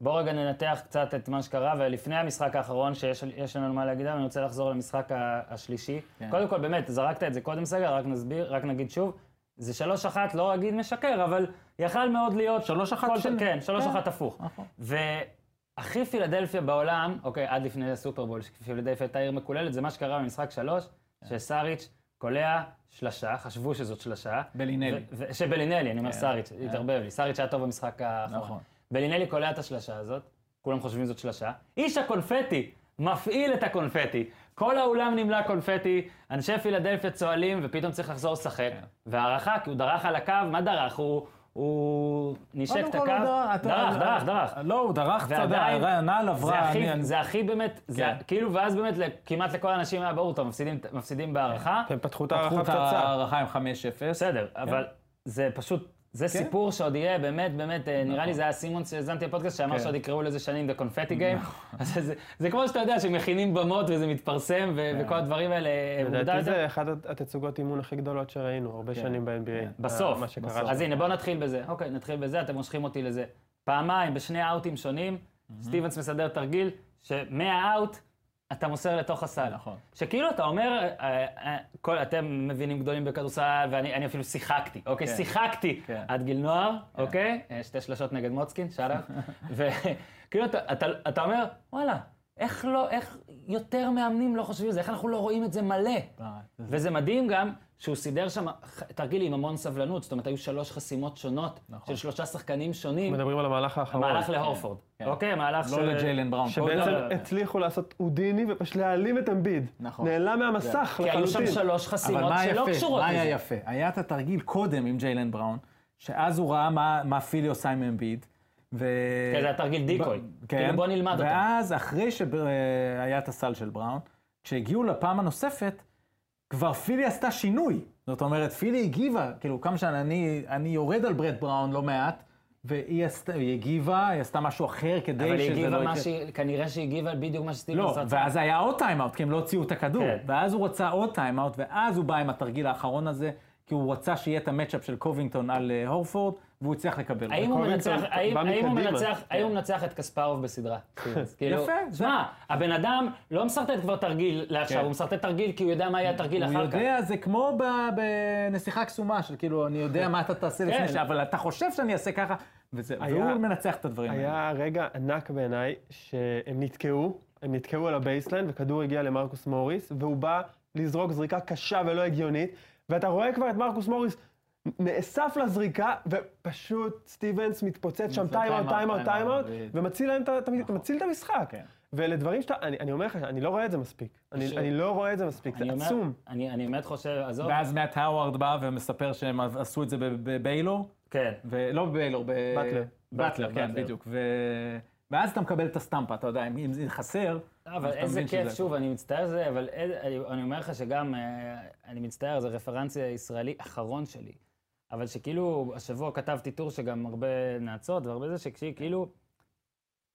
בוא רגע ננתח קצת את מה שקרה, ולפני המשחק האחרון שיש יש לנו מה להגיד, עליו, אני רוצה לחזור למשחק השלישי. כן. קודם כל, באמת, זרקת את זה קודם סגר, רק נסביר, רק נגיד שוב. זה שלוש אחת, לא אגיד משקר, אבל יכל מאוד להיות... שלוש אחת של- כן, שלוש כן. אחת הפוך. נכון. והכי פילדלפיה בעולם, אוקיי, עד לפני הסופרבול, שפילדלפיה הייתה עיר מקוללת, זה מה שקרה במשחק שלוש, כן. שסאריץ' קולע שלשה, חשבו שזאת שלשה. בלינלי. שבלינלי, אני אומר כן, סאריץ', כן. התערבב לי. סאריץ' היה טוב במשחק האחרון. נכון. בלינלי קולע את השלשה הזאת, כולם חושבים זאת שלשה. איש הקונפטי מפעיל את הקונפטי. כל האולם נמלא קונפטי, אנשי פילדלפיה צוהלים, ופתאום צריך לחזור לשחק. כן. והערכה, כי הוא דרך על הקו, מה דרך? הוא... הוא נשק את הקו. דרך, דרך, דרך, דרך. לא, הוא דרך קצת, הנעל זה עברה. זה הכי באמת, זה כן. כאילו, ואז באמת כמעט לכל האנשים היה ברור, טוב, מפסידים, בהערכה. הם פתחו את. ההערכה עם 5-0. בסדר, אבל זה פשוט, זה סיפור שעוד יהיה, באמת, באמת, אה, נראה לי זה היה סימון שהאזנתי לפודקאסט, שאמר כן. שעוד יקראו לזה שנים The Confetti Game. אז זה- זה כמו שאתה יודע, שמכינים במות וזה מתפרסם, ו- וכל הדברים האלה, אה, לדעתי. זה אחת התצוגות אימון הכי גדולות שראינו, הרבה כן, שנים ב-NBA. כן. בסוף, מה שקרה בסוף. אז. הנה, בואו נתחיל בזה. אוקיי, נתחיל בזה, אתם מושכים אותי לזה. פעמיים, בשני אאוטים שונים, סטיבנס מסדר תרגיל, שמהאאוט אתה מוסר לתוך הסל. נכון. שכאילו אתה אומר, אה, אה, כל, אתם מבינים גדולים בכדורסל, ואני אני אפילו שיחקתי, אוקיי? כן. שיחקתי כן. עד גיל נוער, אוקיי? אה, שתי שלשות נגד מוצקין, שאלה. וכאילו אתה, אתה, אתה אומר, וואלה, איך לא, איך יותר מאמנים לא חושבים על זה? איך אנחנו לא רואים את זה מלא? וזה מדהים גם שהוא סידר שם תרגיל עם המון סבלנות, זאת אומרת, היו שלוש חסימות שונות נכון. של שלושה שחקנים שונים. מדברים על המהלך האחרון. המהלך להורפורד, כן. אוקיי? המהלך לא של... לג'יילן בראון. שבעצם לא, לא, לא. הצליחו לעשות הודיני ופשוט להעלים את אמביד. נכון. נעלם מהמסך כי היו שם לחלוטין. שלוש אבל חסימות מה שלא יפה? קשורות מה היה לזה. יפה? היה את התרגיל קודם עם ג'יילן בראון, שאז הוא ראה מה, מה פילי עושה עם אמביד. ו... כן, זה היה תרגיל decoy. כן. כאילו, בוא נלמד אותו. ואז, אחרי שהיה את הסל של בראון, כשהגיעו לפעם הנוספת, כבר פילי עשתה שינוי. זאת אומרת, פילי הגיבה, כאילו, כמה שאני, אני, אני יורד על ברט בראון לא מעט, והיא עשתה, היא הגיבה, היא עשתה משהו אחר כדי אבל היא שזה הגיבה לא מה יקרה. שהיא, כנראה שהיא הגיבה בדיוק מה שסטיבנס לא, רצה. ואז היה עוד טיימאוט, כי הם לא הוציאו את הכדור. כן. ואז הוא רצה עוד טיימאוט, ואז הוא בא עם התרגיל האחרון הזה, כי הוא רצה שיהיה את ה matchup של קובינגטון על אה, הורפורד, והוא הצליח לקבל. האם הוא מנצח, האם, הוא. מנצח, האם הוא מנצח את קספרוב בסדרה? סטיבנס? כאילו, יפה, זה- שמע, הבן אדם לא מסרטט כבר תרגיל לעכשיו, כן. הוא מסרטט תרגיל כי הוא יודע מה יהיה התרגיל הוא אחר כך. יודע, זה כמו ב- בנסיכה קסומה, של כאילו, אני יודע מה אתה תעשה כן. לפני ש... אבל אתה חושב שאני אעשה ככה, וזה- היה- והוא מנצח את הדברים האלה. היה רגע ענק בעיניי, שהם נתקעו, הם נתקעו על ה baseline, וכדור הגיע למרקוס מוריס, והוא בא לזרוק זריקה קשה ולא הגיונית, ואתה רואה כבר את מרקוס מוריס נאסף לזריקה, ופשוט סטיבנס מתפוצץ שם timeout, timeout, timeout. ומציל להם את את המשחק. כן. ואלה דברים שאתה, אני אני אומר לך, אני לא רואה את זה מספיק. אני ש- אני לא רואה את זה מספיק, זה אומר- עצום. אני אני באמת חושב, עזוב, ואז מאט האווארד בא ומספר שהם עשו את זה בביילור, כן. ולא בביילור, ב... באטלר. באטלר, כן, באטלר. בדיוק. ו... ואז אתה מקבל את הסטמפה, אתה יודע, אם אם זה חסר, אבל אז אתה איזה כיף, שזה- שוב, אני מצטער על זה, אבל אני אומר לך שגם, אה, אני מצטער, זה רפרנס ישראלי אחרון שלי. אבל שכאילו, השבוע כתבתי טור שגם הרבה נאצות והרבה זה, שכאילו,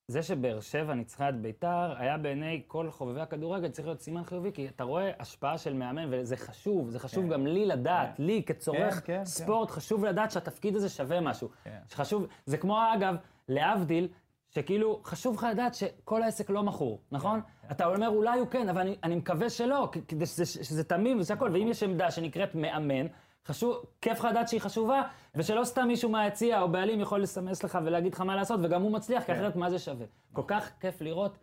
זה שבאר שבע ניצחה את ביתר, היה בעיני כל חובבי הכדורגל צריך להיות סימן חיובי, כי אתה רואה השפעה של מאמן, וזה חשוב, זה חשוב כן. גם לי לדעת, לי כצורך כן, כן, ספורט, חשוב לדעת שהתפקיד הזה שווה משהו. כן. שחשוב, זה כמו אגב, להבדיל, שכאילו, חשוב לך לדעת שכל העסק לא מכור, נכון? אתה אומר, אולי הוא כן, אבל אני, אני מקווה שלא, כדי שזה, שזה תמים וזה הכל, ואם יש עמדה שנקראת מאמן, חשוב, כיף לך לדעת שהיא חשובה, ושלא סתם מישהו מהיציע או בעלים יכול לסמס לך ולהגיד לך מה לעשות, וגם הוא מצליח, כי אחרת מה זה שווה. כל כך כיף לראות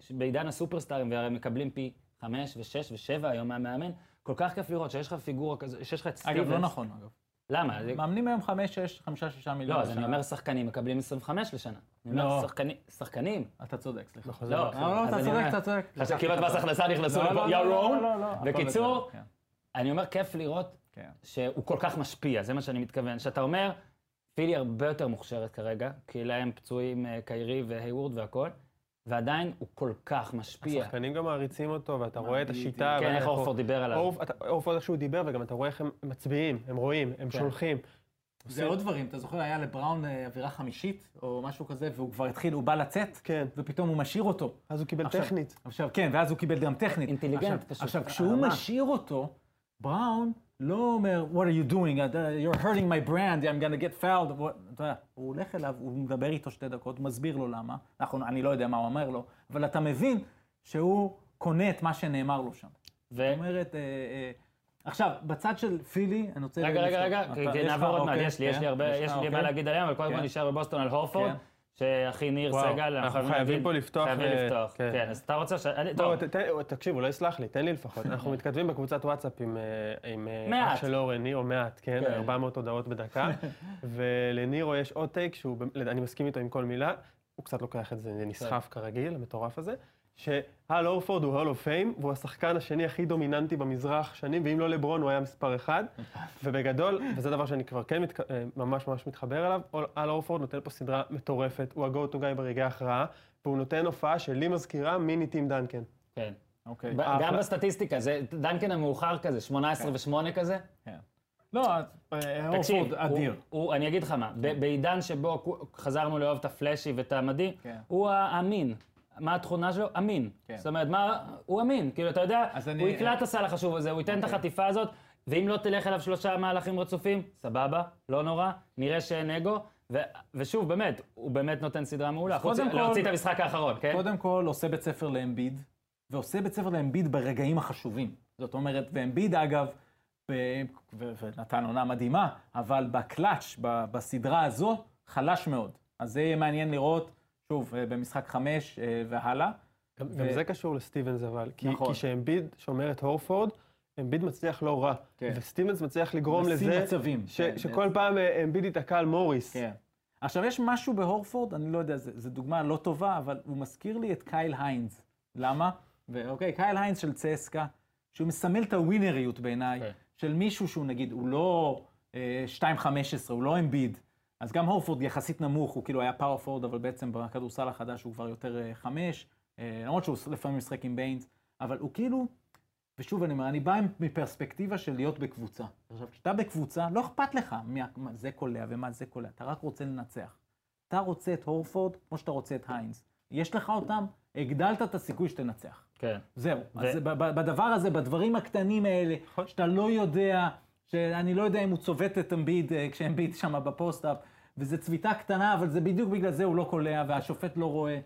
שבעידן הסופרסטארים, והרי מקבלים פי חמש ושש ושבע היום מהמאמן, כל כך כיף לראות שיש לך פיגורה כזו, שיש לך את סטיבנס. אגב, לא נכון, אגב. למה? מאמנים היום חמש, שש, חמישה, שישה מיליון. לא, אז אני. אומר שחקנים מקבלים 25 לשנה. לא. שחקנים. אתה צודק, סליחה. לא. לא, אתה צודק, אתה צודק. כמעט מס הכנסה נכנסו לפה, הכל בקיצור, כן, אני אומר, כיף לראות כן. שהוא כל כך משפיע, זה מה שאני מתכוון. שאתה אומר, פילי הרבה יותר מוכשרת כרגע, כי להם פצועים אה, קיירי והיוורד והכל, ועדיין הוא כל כך משפיע. השחקנים גם מעריצים אותו, ואתה רואה את. השיטה. כן, איך אורפורד דיבר עליו. אורפורד איך שהוא דיבר, וגם אתה רואה איך הם מצביעים, הם רואים, הם כן. שולחים. זה עוד דברים, אתה זוכר, היה לבראון אה, אווירה חמישית, או משהו כזה, והוא כבר התחיל, הוא בא לצאת, כן. ופתאום הוא משאיר אותו. אז הוא קיבל עכשיו- טכנית. עכשיו, כן, ואז הוא קיבל גם טכנית. אינטליגנט עכשיו, פשוט, עכשיו, כשהוא הרמה. משאיר אותו, בראון לא אומר, what are you doing? Uh, You're hurting my brand, I'm gonna get fouled. אתה הוא הולך אליו, הוא מדבר איתו שתי דקות, מסביר לו למה. אנחנו, אני לא יודע מה הוא אומר לו, אבל אתה מבין שהוא קונה את מה שנאמר לו שם. ו- זאת אומרת, אה, אה, עכשיו, בצד של פילי, אני רוצה... רגע, רגע. רגע, נעבור עוד מעט, אוקיי, יש לי, כן, הרבה, יש לי אוקיי. מה להגיד עליהם, אבל קודם כל כן. נשאר בבוסטון על הורפורד, כן. שאחי ניר וואו, סגל, אנחנו חייבים חייבים פה לפתוח חייבים ל- לפתוח, כן. כן, אז אתה רוצה ש... אני- לא, טוב, ת- ת- תקשיב, אולי סלח לי, תן לי לפחות. אנחנו מתכתבים בקבוצת וואטסאפ עם, אה, עם אה, מעט. אח של אורן, ניר, או מעט, כן, כן. 400 הודעות בדקה. ולנירו יש עוד טייק שהוא, באמת, אני מסכים איתו עם כל מילה, הוא קצת לוקח את זה, זה נסחף כרגיל, המטורף הזה, שאל הורפורד הוא Hall of Fame, והוא השחקן השני הכי דומיננטי במזרח שנים, ואם לא לברון הוא היה מספר אחד. ובגדול, וזה דבר שאני כבר כן מתק... אה, ממש ממש מתחבר אליו, אל הורפורד נותן פה סדרה מטורפת, הוא ה-go to guy ברגעי הכרעה, והוא נותן הופעה שלי מזכירה מיני טים דנקן. כן. אוקיי. אחלה. גם בסטטיסטיקה, זה דנקן המאוחר כזה, 18 ו-8 כזה. כן. לא, אז, אה, תקשיב, הורפורד אדיר. הוא, הוא, אני אגיד לך מה, ב- בעידן שבו חזרנו לאהוב את ה flashy ואת המדהים, כן. הוא האמין. מה התכונה שלו? אמין. כן. זאת אומרת, מה, הוא אמין. כאילו, אתה יודע, אני- הוא יקלע את הסל החשוב הזה, הוא ייתן את אוקיי. החטיפה הזאת, ואם לא תלך אליו שלושה מהלכים רצופים, סבבה, לא נורא, נראה שאין אגו. ו- ושוב, באמת, הוא באמת נותן סדרה מעולה. חוץ להוציא את המשחק האחרון, כן? קודם כל עושה בית ספר לאמביד, ועושה בית ספר לאמביד ברגעים החשובים. זאת אומרת, ואמביד אגב, ב... ו... ונתן עונה מדהימה, אבל בקלאץ', ב... בסדרה הזו, חלש מאוד. אז זה יהיה מעניין לראות, שוב, אה, במשחק חמש אה, והלאה. גם, ו- גם זה קשור לסטיבנס אבל, כי, נכון. כי כשאמביד שומר את הורפורד, אמביד מצליח לא רע, כן. וסטיבנס מצליח לגרום לזה, מצבים. ש, כן, שכל פעם אה, אמביד ייתקע על מוריס. כן. עכשיו, יש משהו בהורפורד, אני לא יודע, זו דוגמה לא טובה, אבל הוא מזכיר לי את קייל היינס. למה? ואוקיי, קייל היינס של צסקה, שהוא מסמל את הווינריות בעיניי, כן. של מישהו שהוא נגיד, הוא לא אה, 2.15, הוא לא אמביד. אז גם הורפורד יחסית נמוך, הוא כאילו היה פאור פורד, אבל בעצם בכדורסל החדש הוא כבר יותר אה, חמש, אה, למרות שהוא לפעמים משחק עם ביינס, אבל הוא כאילו, ושוב אני אומר, אני בא מפרספקטיבה של להיות בקבוצה. עכשיו, כשאתה בקבוצה, לא אכפת לך מה, זה קולע ומה זה קולע, אתה רק רוצה לנצח. אתה רוצה את הורפורד כמו שאתה רוצה את היינס. יש לך אותם, הגדלת את הסיכוי שתנצח. כן. זהו. ו- אז בדבר הזה, בדברים הקטנים האלה, שאתה לא יודע, שאני לא יודע אם הוא צובט את אמביד אה, כשאמביד שם ב post-up, וזה צביטה קטנה, אבל זה בדיוק בגלל זה הוא לא קולע, והשופט לא רואה.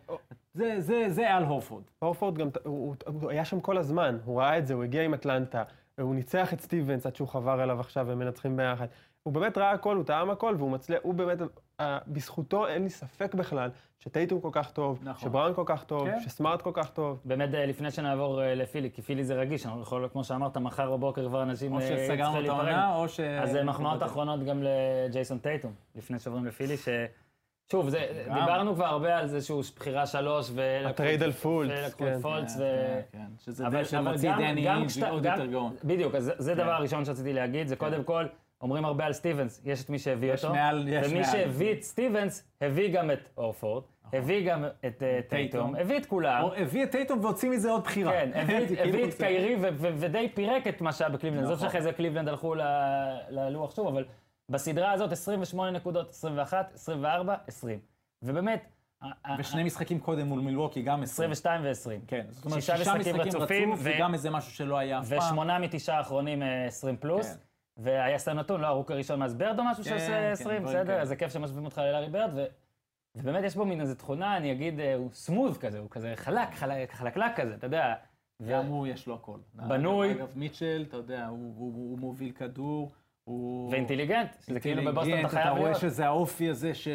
זה, זה, זה אל הורפורד. הורפורד גם, הוא, הוא, היה שם כל הזמן, הוא ראה את זה, הוא הגיע עם אטלנטה, הוא ניצח את סטיבנס עד שהוא חבר אליו עכשיו והם מנצחים ביחד. הוא באמת ראה הכל, הוא טעם הכל, והוא מצליח, הוא באמת, בזכותו אין לי ספק בכלל שטייטום כל כך טוב, נכון. שבראון כל כך טוב, כן. שסמארט כל כך טוב. באמת, אה, לפני שנעבור אה, לפילי, כי פילי זה רגיש, אנחנו יכולים, כמו שאמרת, מחר בבוקר כבר אנשים או אה, שסגרנו יצטרכו את להיפרד. העונה, או ש... אז אה, מחמאות אחרונות גם לג'ייסון טייטום, לפני שעוברים לפילי, ש... שוב, זה, גם. דיברנו כבר הרבה על זה שהוא בחירה שלוש, ו... ה trade על פולץ, ולקחו כן. את פולץ, ו... כן, כן, שזה אבל, שמוציא דני אינג' עוד יותר גאון. בדיוק, אז זה, כן. הדבר הראשון שרציתי להגיד, זה קודם כל, אומרים הרבה על סטיבנס, יש את מי שהביא יש אותו, מעל- יש ומי מעל. שהביא את סטיבנס, הביא גם את הורפורד, הביא גם את אה, טייטום, הביא את כולם, או הביא את טייטום והוציא מזה עוד בחירה. כן, הביא, זה הביא כאילו את קיירי ודי פירק את מה שהיה בקליבלנד. נכון. זאת שאחרי זה קליבלנד הלכו ל- ללוח שוב, אבל בסדרה הזאת 28 נקודות, 21, 24, 20. ובאמת, ושני משחקים קודם מול מילווקי, גם 20. 22 ו-20. כן, זאת אומרת, שישה משחקים רצופים, וגם איזה משהו שלא היה אף פעם. ושמונה מתשעה האחרונים אה, 20 פלוס. כן. והיה סתם נתון, לא, הרוק הראשון מאז ברד או משהו כן, שעושה כן, 20, דברים בסדר? אז זה כיף שמשווים אותך ללארי ברד, ו- ובאמת יש בו מין איזו תכונה, אני אגיד, אה, הוא סמוד כזה, הוא כזה חלק, חלק- חלקלק כזה, אתה יודע. ו- גם הוא, יש לו הכל. בנוי. אגב, מיטשל, אתה יודע, הוא- הוא הוא מוביל כדור, הוא... ואינטליגנט, שזה כאילו בבוסטון אתה חייב אתה רואה להיות. שזה האופי הזה ש...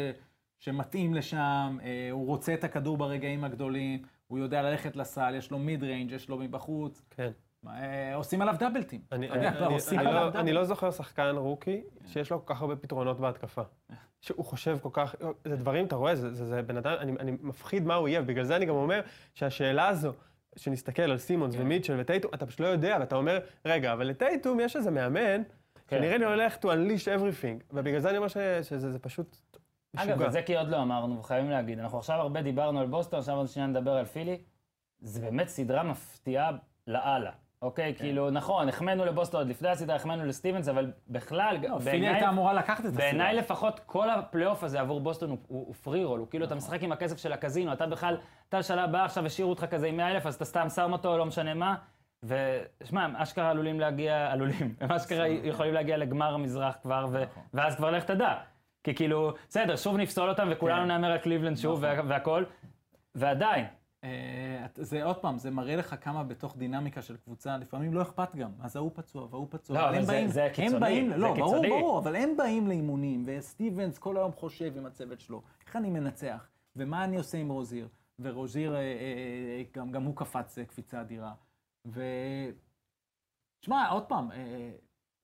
שמתאים לשם, אה, הוא רוצה את הכדור ברגעים הגדולים, הוא יודע ללכת לסל, יש לו mid range, יש לו מבחוץ, כן. אה, עושים עליו דאבלטים. אני, לא. לא זוכר שחקן rookie שיש לו כל כך הרבה פתרונות בהתקפה. שהוא חושב כל כך, זה דברים, אתה רואה, זה, בן אדם, אני, מפחיד מה הוא יהיה, ובגלל זה אני גם אומר שהשאלה הזו, שנסתכל על סימונס כן. ומיטשל וטייטום, אתה פשוט לא יודע, ואתה אומר, רגע, אבל לטייטום יש איזה מאמן, כן. שנראה לי הולך to unleash everything, ובגלל זה אני אומר ש- שזה זה פשוט משוגע. אגב, זה כי עוד לא אמרנו, וחייבים להגיד. אנחנו עכשיו הרבה דיברנו על בוסטון, עכשיו עוד שנייה נדבר על פילי. זה באמת סדרה מפתיעה לאללה. אוקיי? כן. כאילו, נכון, החמאנו לבוסטון עוד לפני הסדרה, החמאנו לסטיבנס, אבל בכלל, לא, פילי בעיניי- הייתה אמורה לקחת את הסדרה. בעיניי לפחות כל הפלייאוף הזה עבור בוסטון הוא- הוא הוא free roll, הוא כאילו אתה משחק עם הכסף של הקזינו, אתה בכלל, אתה בשלב הבא עכשיו השאירו אותך כזה עם 100 אלף, אז אתה סתם שם אותו, לא משנה מה. ושמע, הם אשכרה עלולים להגיע, עלולים, הם אשכרה יכולים להגיע לגמר המזרח כבר, ו- ואז כבר לך תדע. כי כאילו, בסדר, שוב נפסול אותם וכולנו כן. נאמר על קליבלנד שוב וה- והכל, ועדיין, זה עוד פעם, זה מראה לך כמה בתוך דינמיקה של קבוצה, לפעמים לא אכפת גם. אז ההוא פצוע וההוא פצוע. לא, אבל זה- באים- זה הם קיצוני, באים, זה לא, ברור, קיצוני. ברור, אבל הם באים לאימונים, וסטיבנס כל היום חושב עם הצוות שלו, איך אני מנצח, ומה אני עושה עם רוזיר, ורוזיר, אה, אה, אה, גם, גם הוא קפץ אה, קפיצה אדירה. ו... שמע, עוד פעם, אה,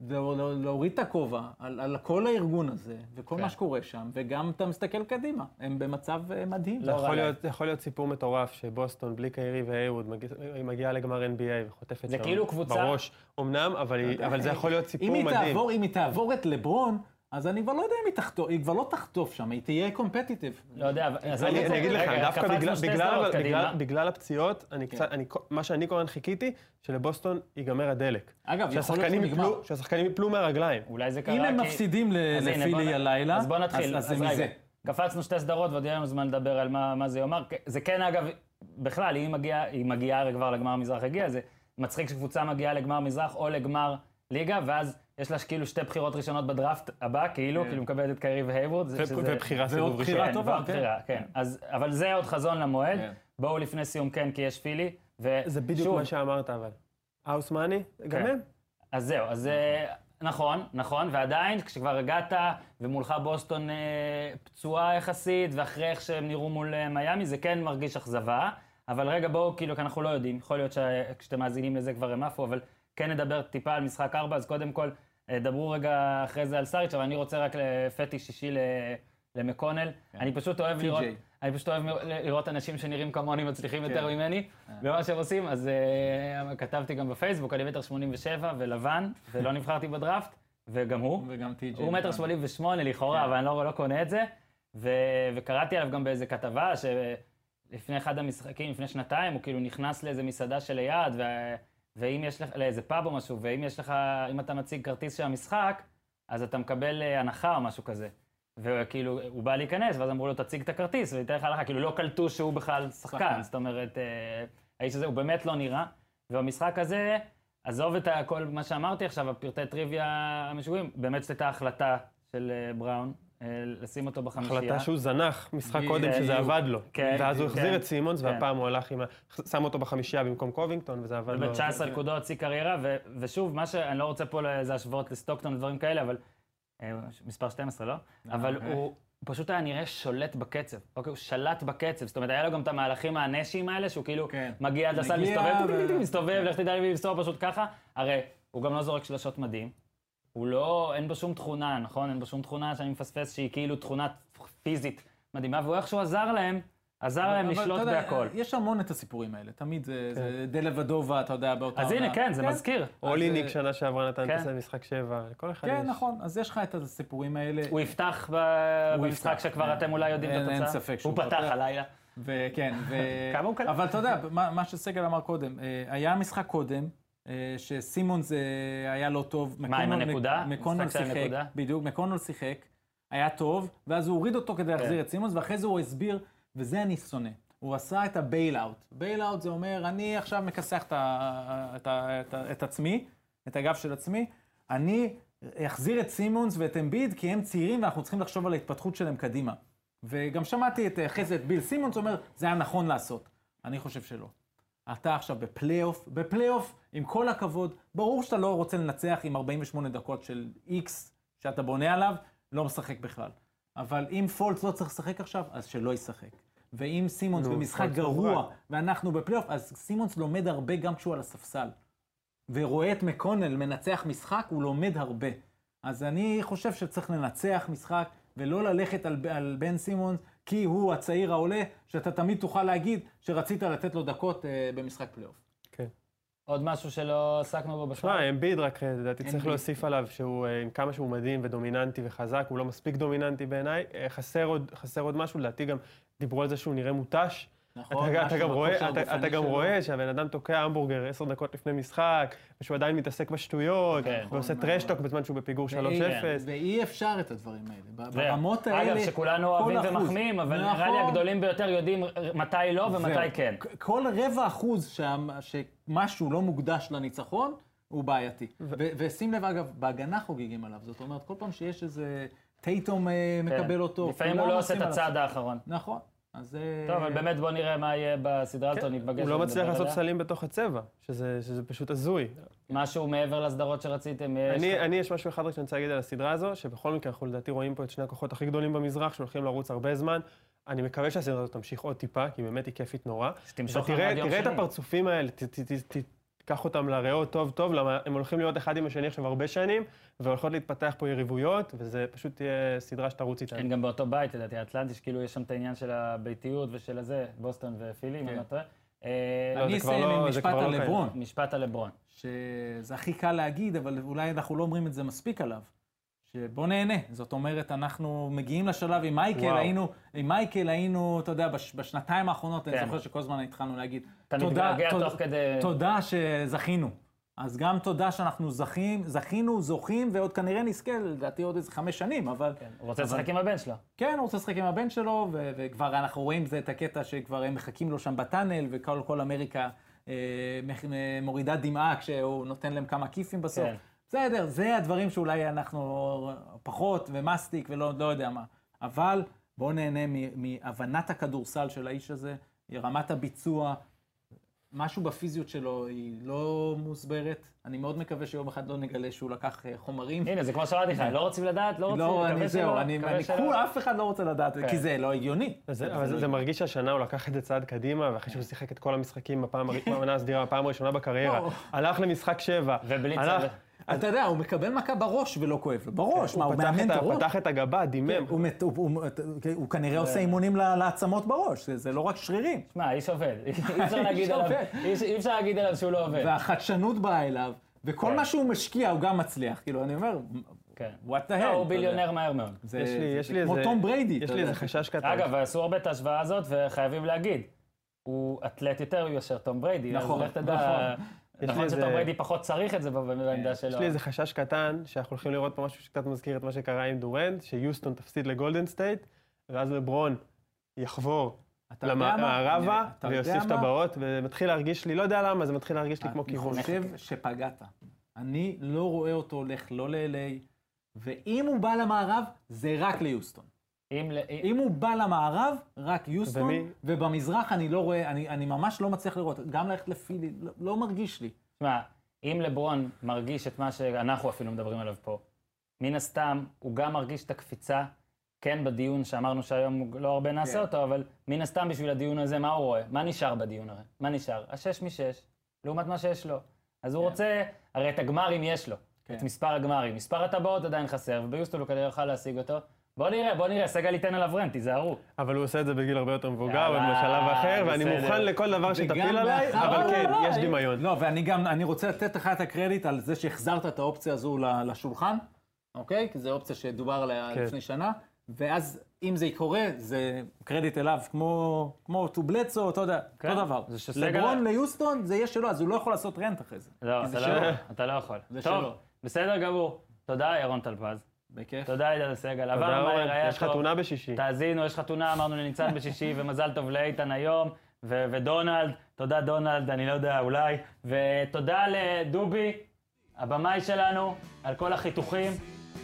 זה לא- להוריד את הכובע על, על כל הארגון הזה, וכל כן. מה שקורה שם, וגם אתה מסתכל קדימה, הם במצב אה, מדהים. זה לא יכול להיות, יכול להיות סיפור מטורף שבוסטון בלי קיירי מגיע- היא מגיעה לגמר NBA וחוטפת שם כאילו קבוצה- בראש, אמנם, אבל, היא, אבל זה יכול להיות סיפור אם היא מדהים. תעבור, אם היא תעבור את לברון, אז אני כבר לא יודע אם היא תחטוף, היא כבר לא תחטוף שם, היא תהיה קומפטיטיב. לא יודע, אז אני, אגיד לך, דווקא בגלל, הפציעות, אני כן. מה שאני כל הזמן חיכיתי, שלבוסטון ייגמר הדלק. אגב, יכול להיות שהוא נגמר. שהשחקנים ייפלו מהרגליים. אולי זה קרה אם הם כי- מפסידים לפילי הלילה, אז בוא נתחיל. אז זה מזה. קפצנו שתי סדרות ועוד יהיה לנו זמן לדבר על מה, זה יאמר. זה כן, אגב, בכלל, היא מגיעה, היא מגיעה הרי כבר לגמר המזרח הגיע, זה מצחיק שקבוצה מגיעה לגמר מזרח או לגמר ליגה, ואז יש לה כאילו שתי בחירות ראשונות בדראפט הבא, כאילו, כן. כאילו מקבלת את קיירי והייוורד. ובחירה סיבוב בחירה ראשון. כן, טובה, כן. כן. אז, אבל זה עוד חזון למועד. בואו לפני סיום כן, כי יש פילי. זה בדיוק מה שאמרת, אבל. house money, גם כן. הם. אז זהו, אז אה, נכון, נכון, ועדיין, כשכבר הגעת ומולך בוסטון אה, פצועה יחסית, ואחרי איך שהם נראו מול אה, מיאמי, זה כן מרגיש אכזבה. אבל רגע, בואו, כאילו, כי אנחנו לא יודעים, יכול להיות שכשאתם מאזינים לזה כבר הם עפו, אבל כן נדבר טיפה על משחק ארבע, אז קודם כל, אה, דברו רגע אחרי זה על סאריץ', אבל אני רוצה רק לפטיש אישי ל- למקונל. אני פשוט אוהב TJ. לראות... אני פשוט אוהב לראות אנשים שנראים כמוני מצליחים יותר כן. ממני במה שהם עושים, אז uh, כתבתי גם בפייסבוק, אני מטר 87 ולבן, ולא נבחרתי בדראפט, וגם הוא. וגם טי.ג'יי. הוא מטר 88 לכאורה, כן. אבל אני לא, לא קונה את זה. ו, וקראתי עליו גם באיזה כתבה, שלפני אחד המשחקים, לפני שנתיים, הוא כאילו נכנס לאיזה מסעדה שליד, ו, ואם יש לך, לאיזה פאב או משהו, ואם יש לך, אם אתה מציג כרטיס של המשחק, אז אתה מקבל אה, הנחה או משהו כזה. וכאילו, הוא בא להיכנס, ואז אמרו לו, תציג את הכרטיס, וייתן לך הנחה, כאילו לא קלטו שהוא בכלל שחקן. זאת אומרת, אה, האיש הזה, הוא באמת לא נראה. ובמשחק הזה, עזוב את כל מה שאמרתי עכשיו, הפרטי טריוויה המשוגעים, באמת זאת הייתה החלטה של אה, בראון, לשים אותו בחמישייה. החלטה שהוא זנח משחק. קודם שזה עבד לו. כן, ואז הוא כן. החזיר את סימונס, כן. והפעם הוא הלך עם ה... שם אותו בחמישייה במקום קובינגטון, וזה עבד לו. ב-19 נקודות שיא קריירה, ו- ושוב, מה שאני לא רוצה פה איזה השוואות לסטוקטון ודברים כאלה, אבל... אה, מספר 12, לא? אבל אוקיי. הוא פשוט היה נראה שולט בקצב. אוקיי, הוא שלט בקצב. זאת אומרת, היה לו גם את המהלכים הנשיים האלה, שהוא כאילו כן. מגיע עד לסל, מגיע מסתובב, מסתובב, לך תדע לי למסור פשוט ככה. הרי הוא גם לא זורק שלשות מדהים. הוא לא, אין בו שום תכונה, נכון? אין בו שום תכונה שאני מפספס שהיא כאילו תכונה פיזית מדהימה, והוא איכשהו עזר להם, עזר להם אבל לשלוט יודע, בהכל. יש המון את הסיפורים האלה, תמיד זה- זה דה לבדובה, אתה יודע, באותה... אז הנה, עונה. כן, זה מזכיר. אוליניק אז, שנה שעברה נתן כן. את זה משחק שבע, לכל אחד יש. כן, נכון, אז יש לך את הסיפורים האלה. הוא יפתח ב- הוא במשחק יפתח, שכבר אין- אתם אולי יודעים את אין- אין התוצאה. ספק הוא שהוא פתח פותח. הלילה. וכן, ו... כמה הוא קלט? אבל אתה יודע, מה, מה שסגל אמר קודם, אה, היה משחק קודם, אה, שסימונס אה, היה לא טוב. מה, עם הנקודה? מקונול שיחק? בדיוק, מקונול שיחק, היה טוב, ואז הוא הוריד אותו כדי להחזיר כן. את סימונס, ואחרי זה הוא הסביר, וזה אני שונא. הוא עשה את ה bail-out. bail-out זה אומר, אני עכשיו מכסח את, את, את, את עצמי, את הגב של עצמי, אני אחזיר את סימונס ואת אמביד, כי הם צעירים ואנחנו צריכים לחשוב על ההתפתחות שלהם קדימה. וגם שמעתי את, אחרי זה את ביל סימונס אומר, זה היה נכון לעשות. אני חושב שלא. אתה עכשיו בפלייאוף, בפלייאוף, עם כל הכבוד, ברור שאתה לא רוצה לנצח עם 48 דקות של איקס שאתה בונה עליו, לא משחק בכלל. אבל אם פולץ לא צריך לשחק עכשיו, אז שלא ישחק. ואם סימונס נו, במשחק לא גרוע, רע. ואנחנו בפלייאוף, אז סימונס לומד הרבה גם כשהוא על הספסל. ורואה את מקונל מנצח משחק, הוא לומד הרבה. אז אני חושב שצריך לנצח משחק, ולא ללכת על, על בן סימונס, כי הוא הצעיר העולה, שאתה תמיד תוכל להגיד שרצית לתת לו דקות אה, במשחק פלייאוף. כן. עוד משהו שלא עסקנו בו בכלל? תשמע, אמביד רק, אה, לדעתי צריך. להוסיף עליו שהוא, אה, עם כמה שהוא מדהים ודומיננטי וחזק, הוא לא מספיק דומיננטי בעיניי. אה, חסר עוד, חסר עוד משהו, לדעתי גם דיברו על זה שהוא נראה מותש. נכון? אתה, גם רואה, בכושר אתה, הגופני אתה גם שלו. רואה שהבן אדם תוקע המבורגר עשר דקות לפני משחק, ושהוא עדיין מתעסק בשטויות, כן. ועושה טרשטוק נכון. בזמן שהוא בפיגור 3-0. ואי- ואי אפשר את הדברים האלה. ברמות האלה, אגב, שכולנו אוהבים. ומחמיאים, אבל נראה לי נכון. הגדולים ביותר יודעים מתי לא ומתי. כן. כל רבע אחוז שמשהו לא מוקדש לניצחון, הוא בעייתי. ושים לב, אגב, בהגנה חוגגים עליו. זאת אומרת, כל פעם שיש איזה טייטום אה, מקבל כן. אותו, לפעמים הוא לא עושה את. הצעד האחרון. נכון. אז... אה, טוב, אבל באמת בוא נראה מה יהיה בסדרה הזאת, כן, נתפגש הוא לא מצליח לעשות. סלים בתוך הצבע, שזה, שזה פשוט הזוי. משהו מעבר לסדרות שרציתם? יש אני? אני, יש משהו אחד רק שאני רוצה להגיד על הסדרה הזו, שבכל מקרה אנחנו לדעתי רואים פה את שני הכוחות הכי גדולים במזרח, שהולכים לרוץ הרבה זמן. אני מקווה שהסדרה הזאת תמשיך עוד טיפה, כי באמת היא כיפית נורא. שתמשוך עד יום תראה את שני. הפרצופים האלה, תיקח אותם לריאות טוב טוב, למה הם הולכים להיות אחד עם השני עכשיו הרבה שנים, והולכות להתפתח פה יריבויות, וזה פשוט תהיה סדרה שתרוץ איתנו. אין גם באותו בית, לדעתי, אטלנטיס, כאילו יש שם את העניין של הביתיות ושל הזה, בוסטון ופילי, אם אני לא טועה. אה, לא, אני זה כבר אסיים לא- עם משפט כבר לא על. לברון, משפט על לברון. שזה הכי קל להגיד, אבל אולי אנחנו לא אומרים את זה מספיק עליו. שבוא נהנה. זאת אומרת, אנחנו מגיעים לשלב עם מייקל, וואו. היינו, עם מייקל היינו, אתה יודע, בש, בשנתיים האחרונות, אני כן. זוכר שכל הזמן התחלנו להגיד, אתה תודה, מתגעגע תודה- תוך כדי... תודה שזכינו. אז גם תודה שאנחנו זכים, זכינו, זוכים, ועוד כנראה נזכה, לדעתי עוד איזה חמש שנים, אבל... כן, הוא רוצה אבל- לשחק עם הבן שלו. כן, הוא רוצה לשחק עם הבן שלו, ו- וכבר אנחנו רואים זה את הקטע שכבר הם מחכים לו שם בטאנל, וכל כל אמריקה אה, אה, מורידה דמעה כשהוא נותן להם כמה כיפים בסוף. כן. בסדר, זה הדברים שאולי אנחנו פחות, ומסטיק ולא לא יודע מה. אבל בואו נהנה מהבנת הכדורסל של האיש הזה, רמת הביצוע. משהו בפיזיות שלו היא לא מוסברת. אני מאוד מקווה שיום אחד לא נגלה שהוא לקח אה, חומרים. הנה, זה כמו שאמרתי לך, לא רוצים לדעת, לא רוצים, לא, אני מקווה זהו, שלא, אני, מקווה אני. כול, אף אחד לא רוצה לדעת, כן. כי זה לא הגיוני. זה, אבל זה, מרגיש שהשנה הוא לקח את זה צעד קדימה, ואחרי שהוא שיחק את כל המשחקים בפעם הר- בעונה הסדירה, בפעם הראשונה בקריירה, לא. הלך למשחק שבע, ובלי צוות. אתה יודע, הוא מקבל מכה בראש ולא כואב לו. בראש, מה, הוא הוא מאמן את, הראש? פתח את הגבה, דימם. הוא, מת- הוא, הוא, הוא כנראה עושה אימונים לעצמות בראש, זה, לא רק שרירים. שמע, האיש עובד. אי אפשר להגיד עליו, שהוא לא עובד. והחדשנות באה אליו, וכל כן. מה שהוא משקיע הוא גם מצליח. כאילו, אני אומר, כן. what the hell. לא, אתה הוא. ביליונר מהר מאוד. זה, יש לי, זה, יש זה לי כמו איזה... תום בריידי. יש לי. איזה חשש קטן. אגב, עשו הרבה את ההשוואה הזאת, וחייבים להגיד, הוא אתלט יותר מאשר תום בריידי. אז נכון, לך תדע, נכון. לי נכון איזה- שתום בריידי פחות צריך את זה בעמדה שלו. יש לי איזה חשש קטן, שאנחנו הולכים לראות פה משהו שקצת מזכיר את מה שקרה עם דורנט, שיוסטון תפסיד לגולדן סטייט, ואז לברון יחבור? למערבה, ויוסיף? טבעות, ומתחיל להרגיש לי, לא יודע למה, זה מתחיל להרגיש לי כמו אני כיוון. חושב שפגעת. אני לא רואה אותו הולך לא ל-LA, ואם הוא בא למערב, זה רק ליוסטון. אם אם הוא בא למערב, רק יוסטון, ומי? ובמזרח אני לא רואה, אני, אני ממש לא מצליח לראות, גם ללכת לפילי, לא, לא מרגיש לי. תשמע, אם לברון מרגיש את מה שאנחנו אפילו מדברים עליו פה, מן הסתם, הוא גם מרגיש את הקפיצה, כן בדיון שאמרנו שהיום לא הרבה נעשה כן. אותו, אבל מן הסתם בשביל הדיון הזה, מה הוא רואה? מה נשאר בדיון הרי? מה נשאר? השש משש, לעומת מה שיש לו. אז הוא כן. רוצה, הרי את הגמרים יש לו, כן. את מספר הגמרים. מספר הטבעות עדיין חסר, וביוסטון הוא כנראה יוכל להשיג אותו. בוא נראה, בוא נראה, סגל ייתן עליו רנט, תיזהרו. אבל הוא עושה את זה בגיל הרבה יותר מבוגר, יאללה, ובשלב אחר, ואני בסדר. מוכן לכל דבר שתפיל עליי, אבל לא, כן, לא, יש לא, דמיון. לא, ואני גם, אני רוצה לתת לך את הקרדיט על זה שהחזרת את האופציה הזו לשולחן, אוקיי? כי זו אופציה שדובר עליה כן. לפני שנה, ואז אם זה יקורה, זה קרדיט אליו, כמו, כמו טובלצו, יודע, כן, אותו דבר. זה שסגל- לברון ליוסטון, זה יהיה שלו, אז הוא לא יכול לעשות רנט אחרי זה. לא, אתה. לא, אתה לא יכול. זה טוב, שלו. בסדר גמור. תודה, ירון טלפז. בכיף. תודה, עידן סגל. תודה, אורן. יש. חתונה בשישי. תאזינו, יש חתונה, אמרנו לניצן בשישי, ומזל טוב לאיתן היום, ו- ודונלד, תודה דונלד, אני לא יודע, אולי, ותודה לדובי, הבמאי שלנו, על כל החיתוכים,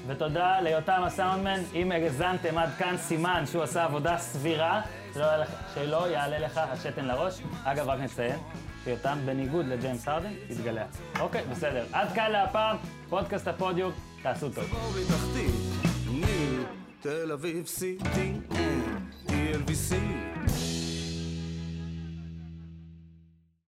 ותודה ליותם הסאונדמן, אם האזנתם עד כאן סימן שהוא עשה עבודה סבירה, שלא, שלא יעלה לך השתן לראש. אגב, רק נציין, שיותם בניגוד לג'יימס הרדן, התגלח. אוקיי, בסדר. עד כאן להפעם, פודקאסט הפודיום, תעשו טוב. תל אביב TLVC,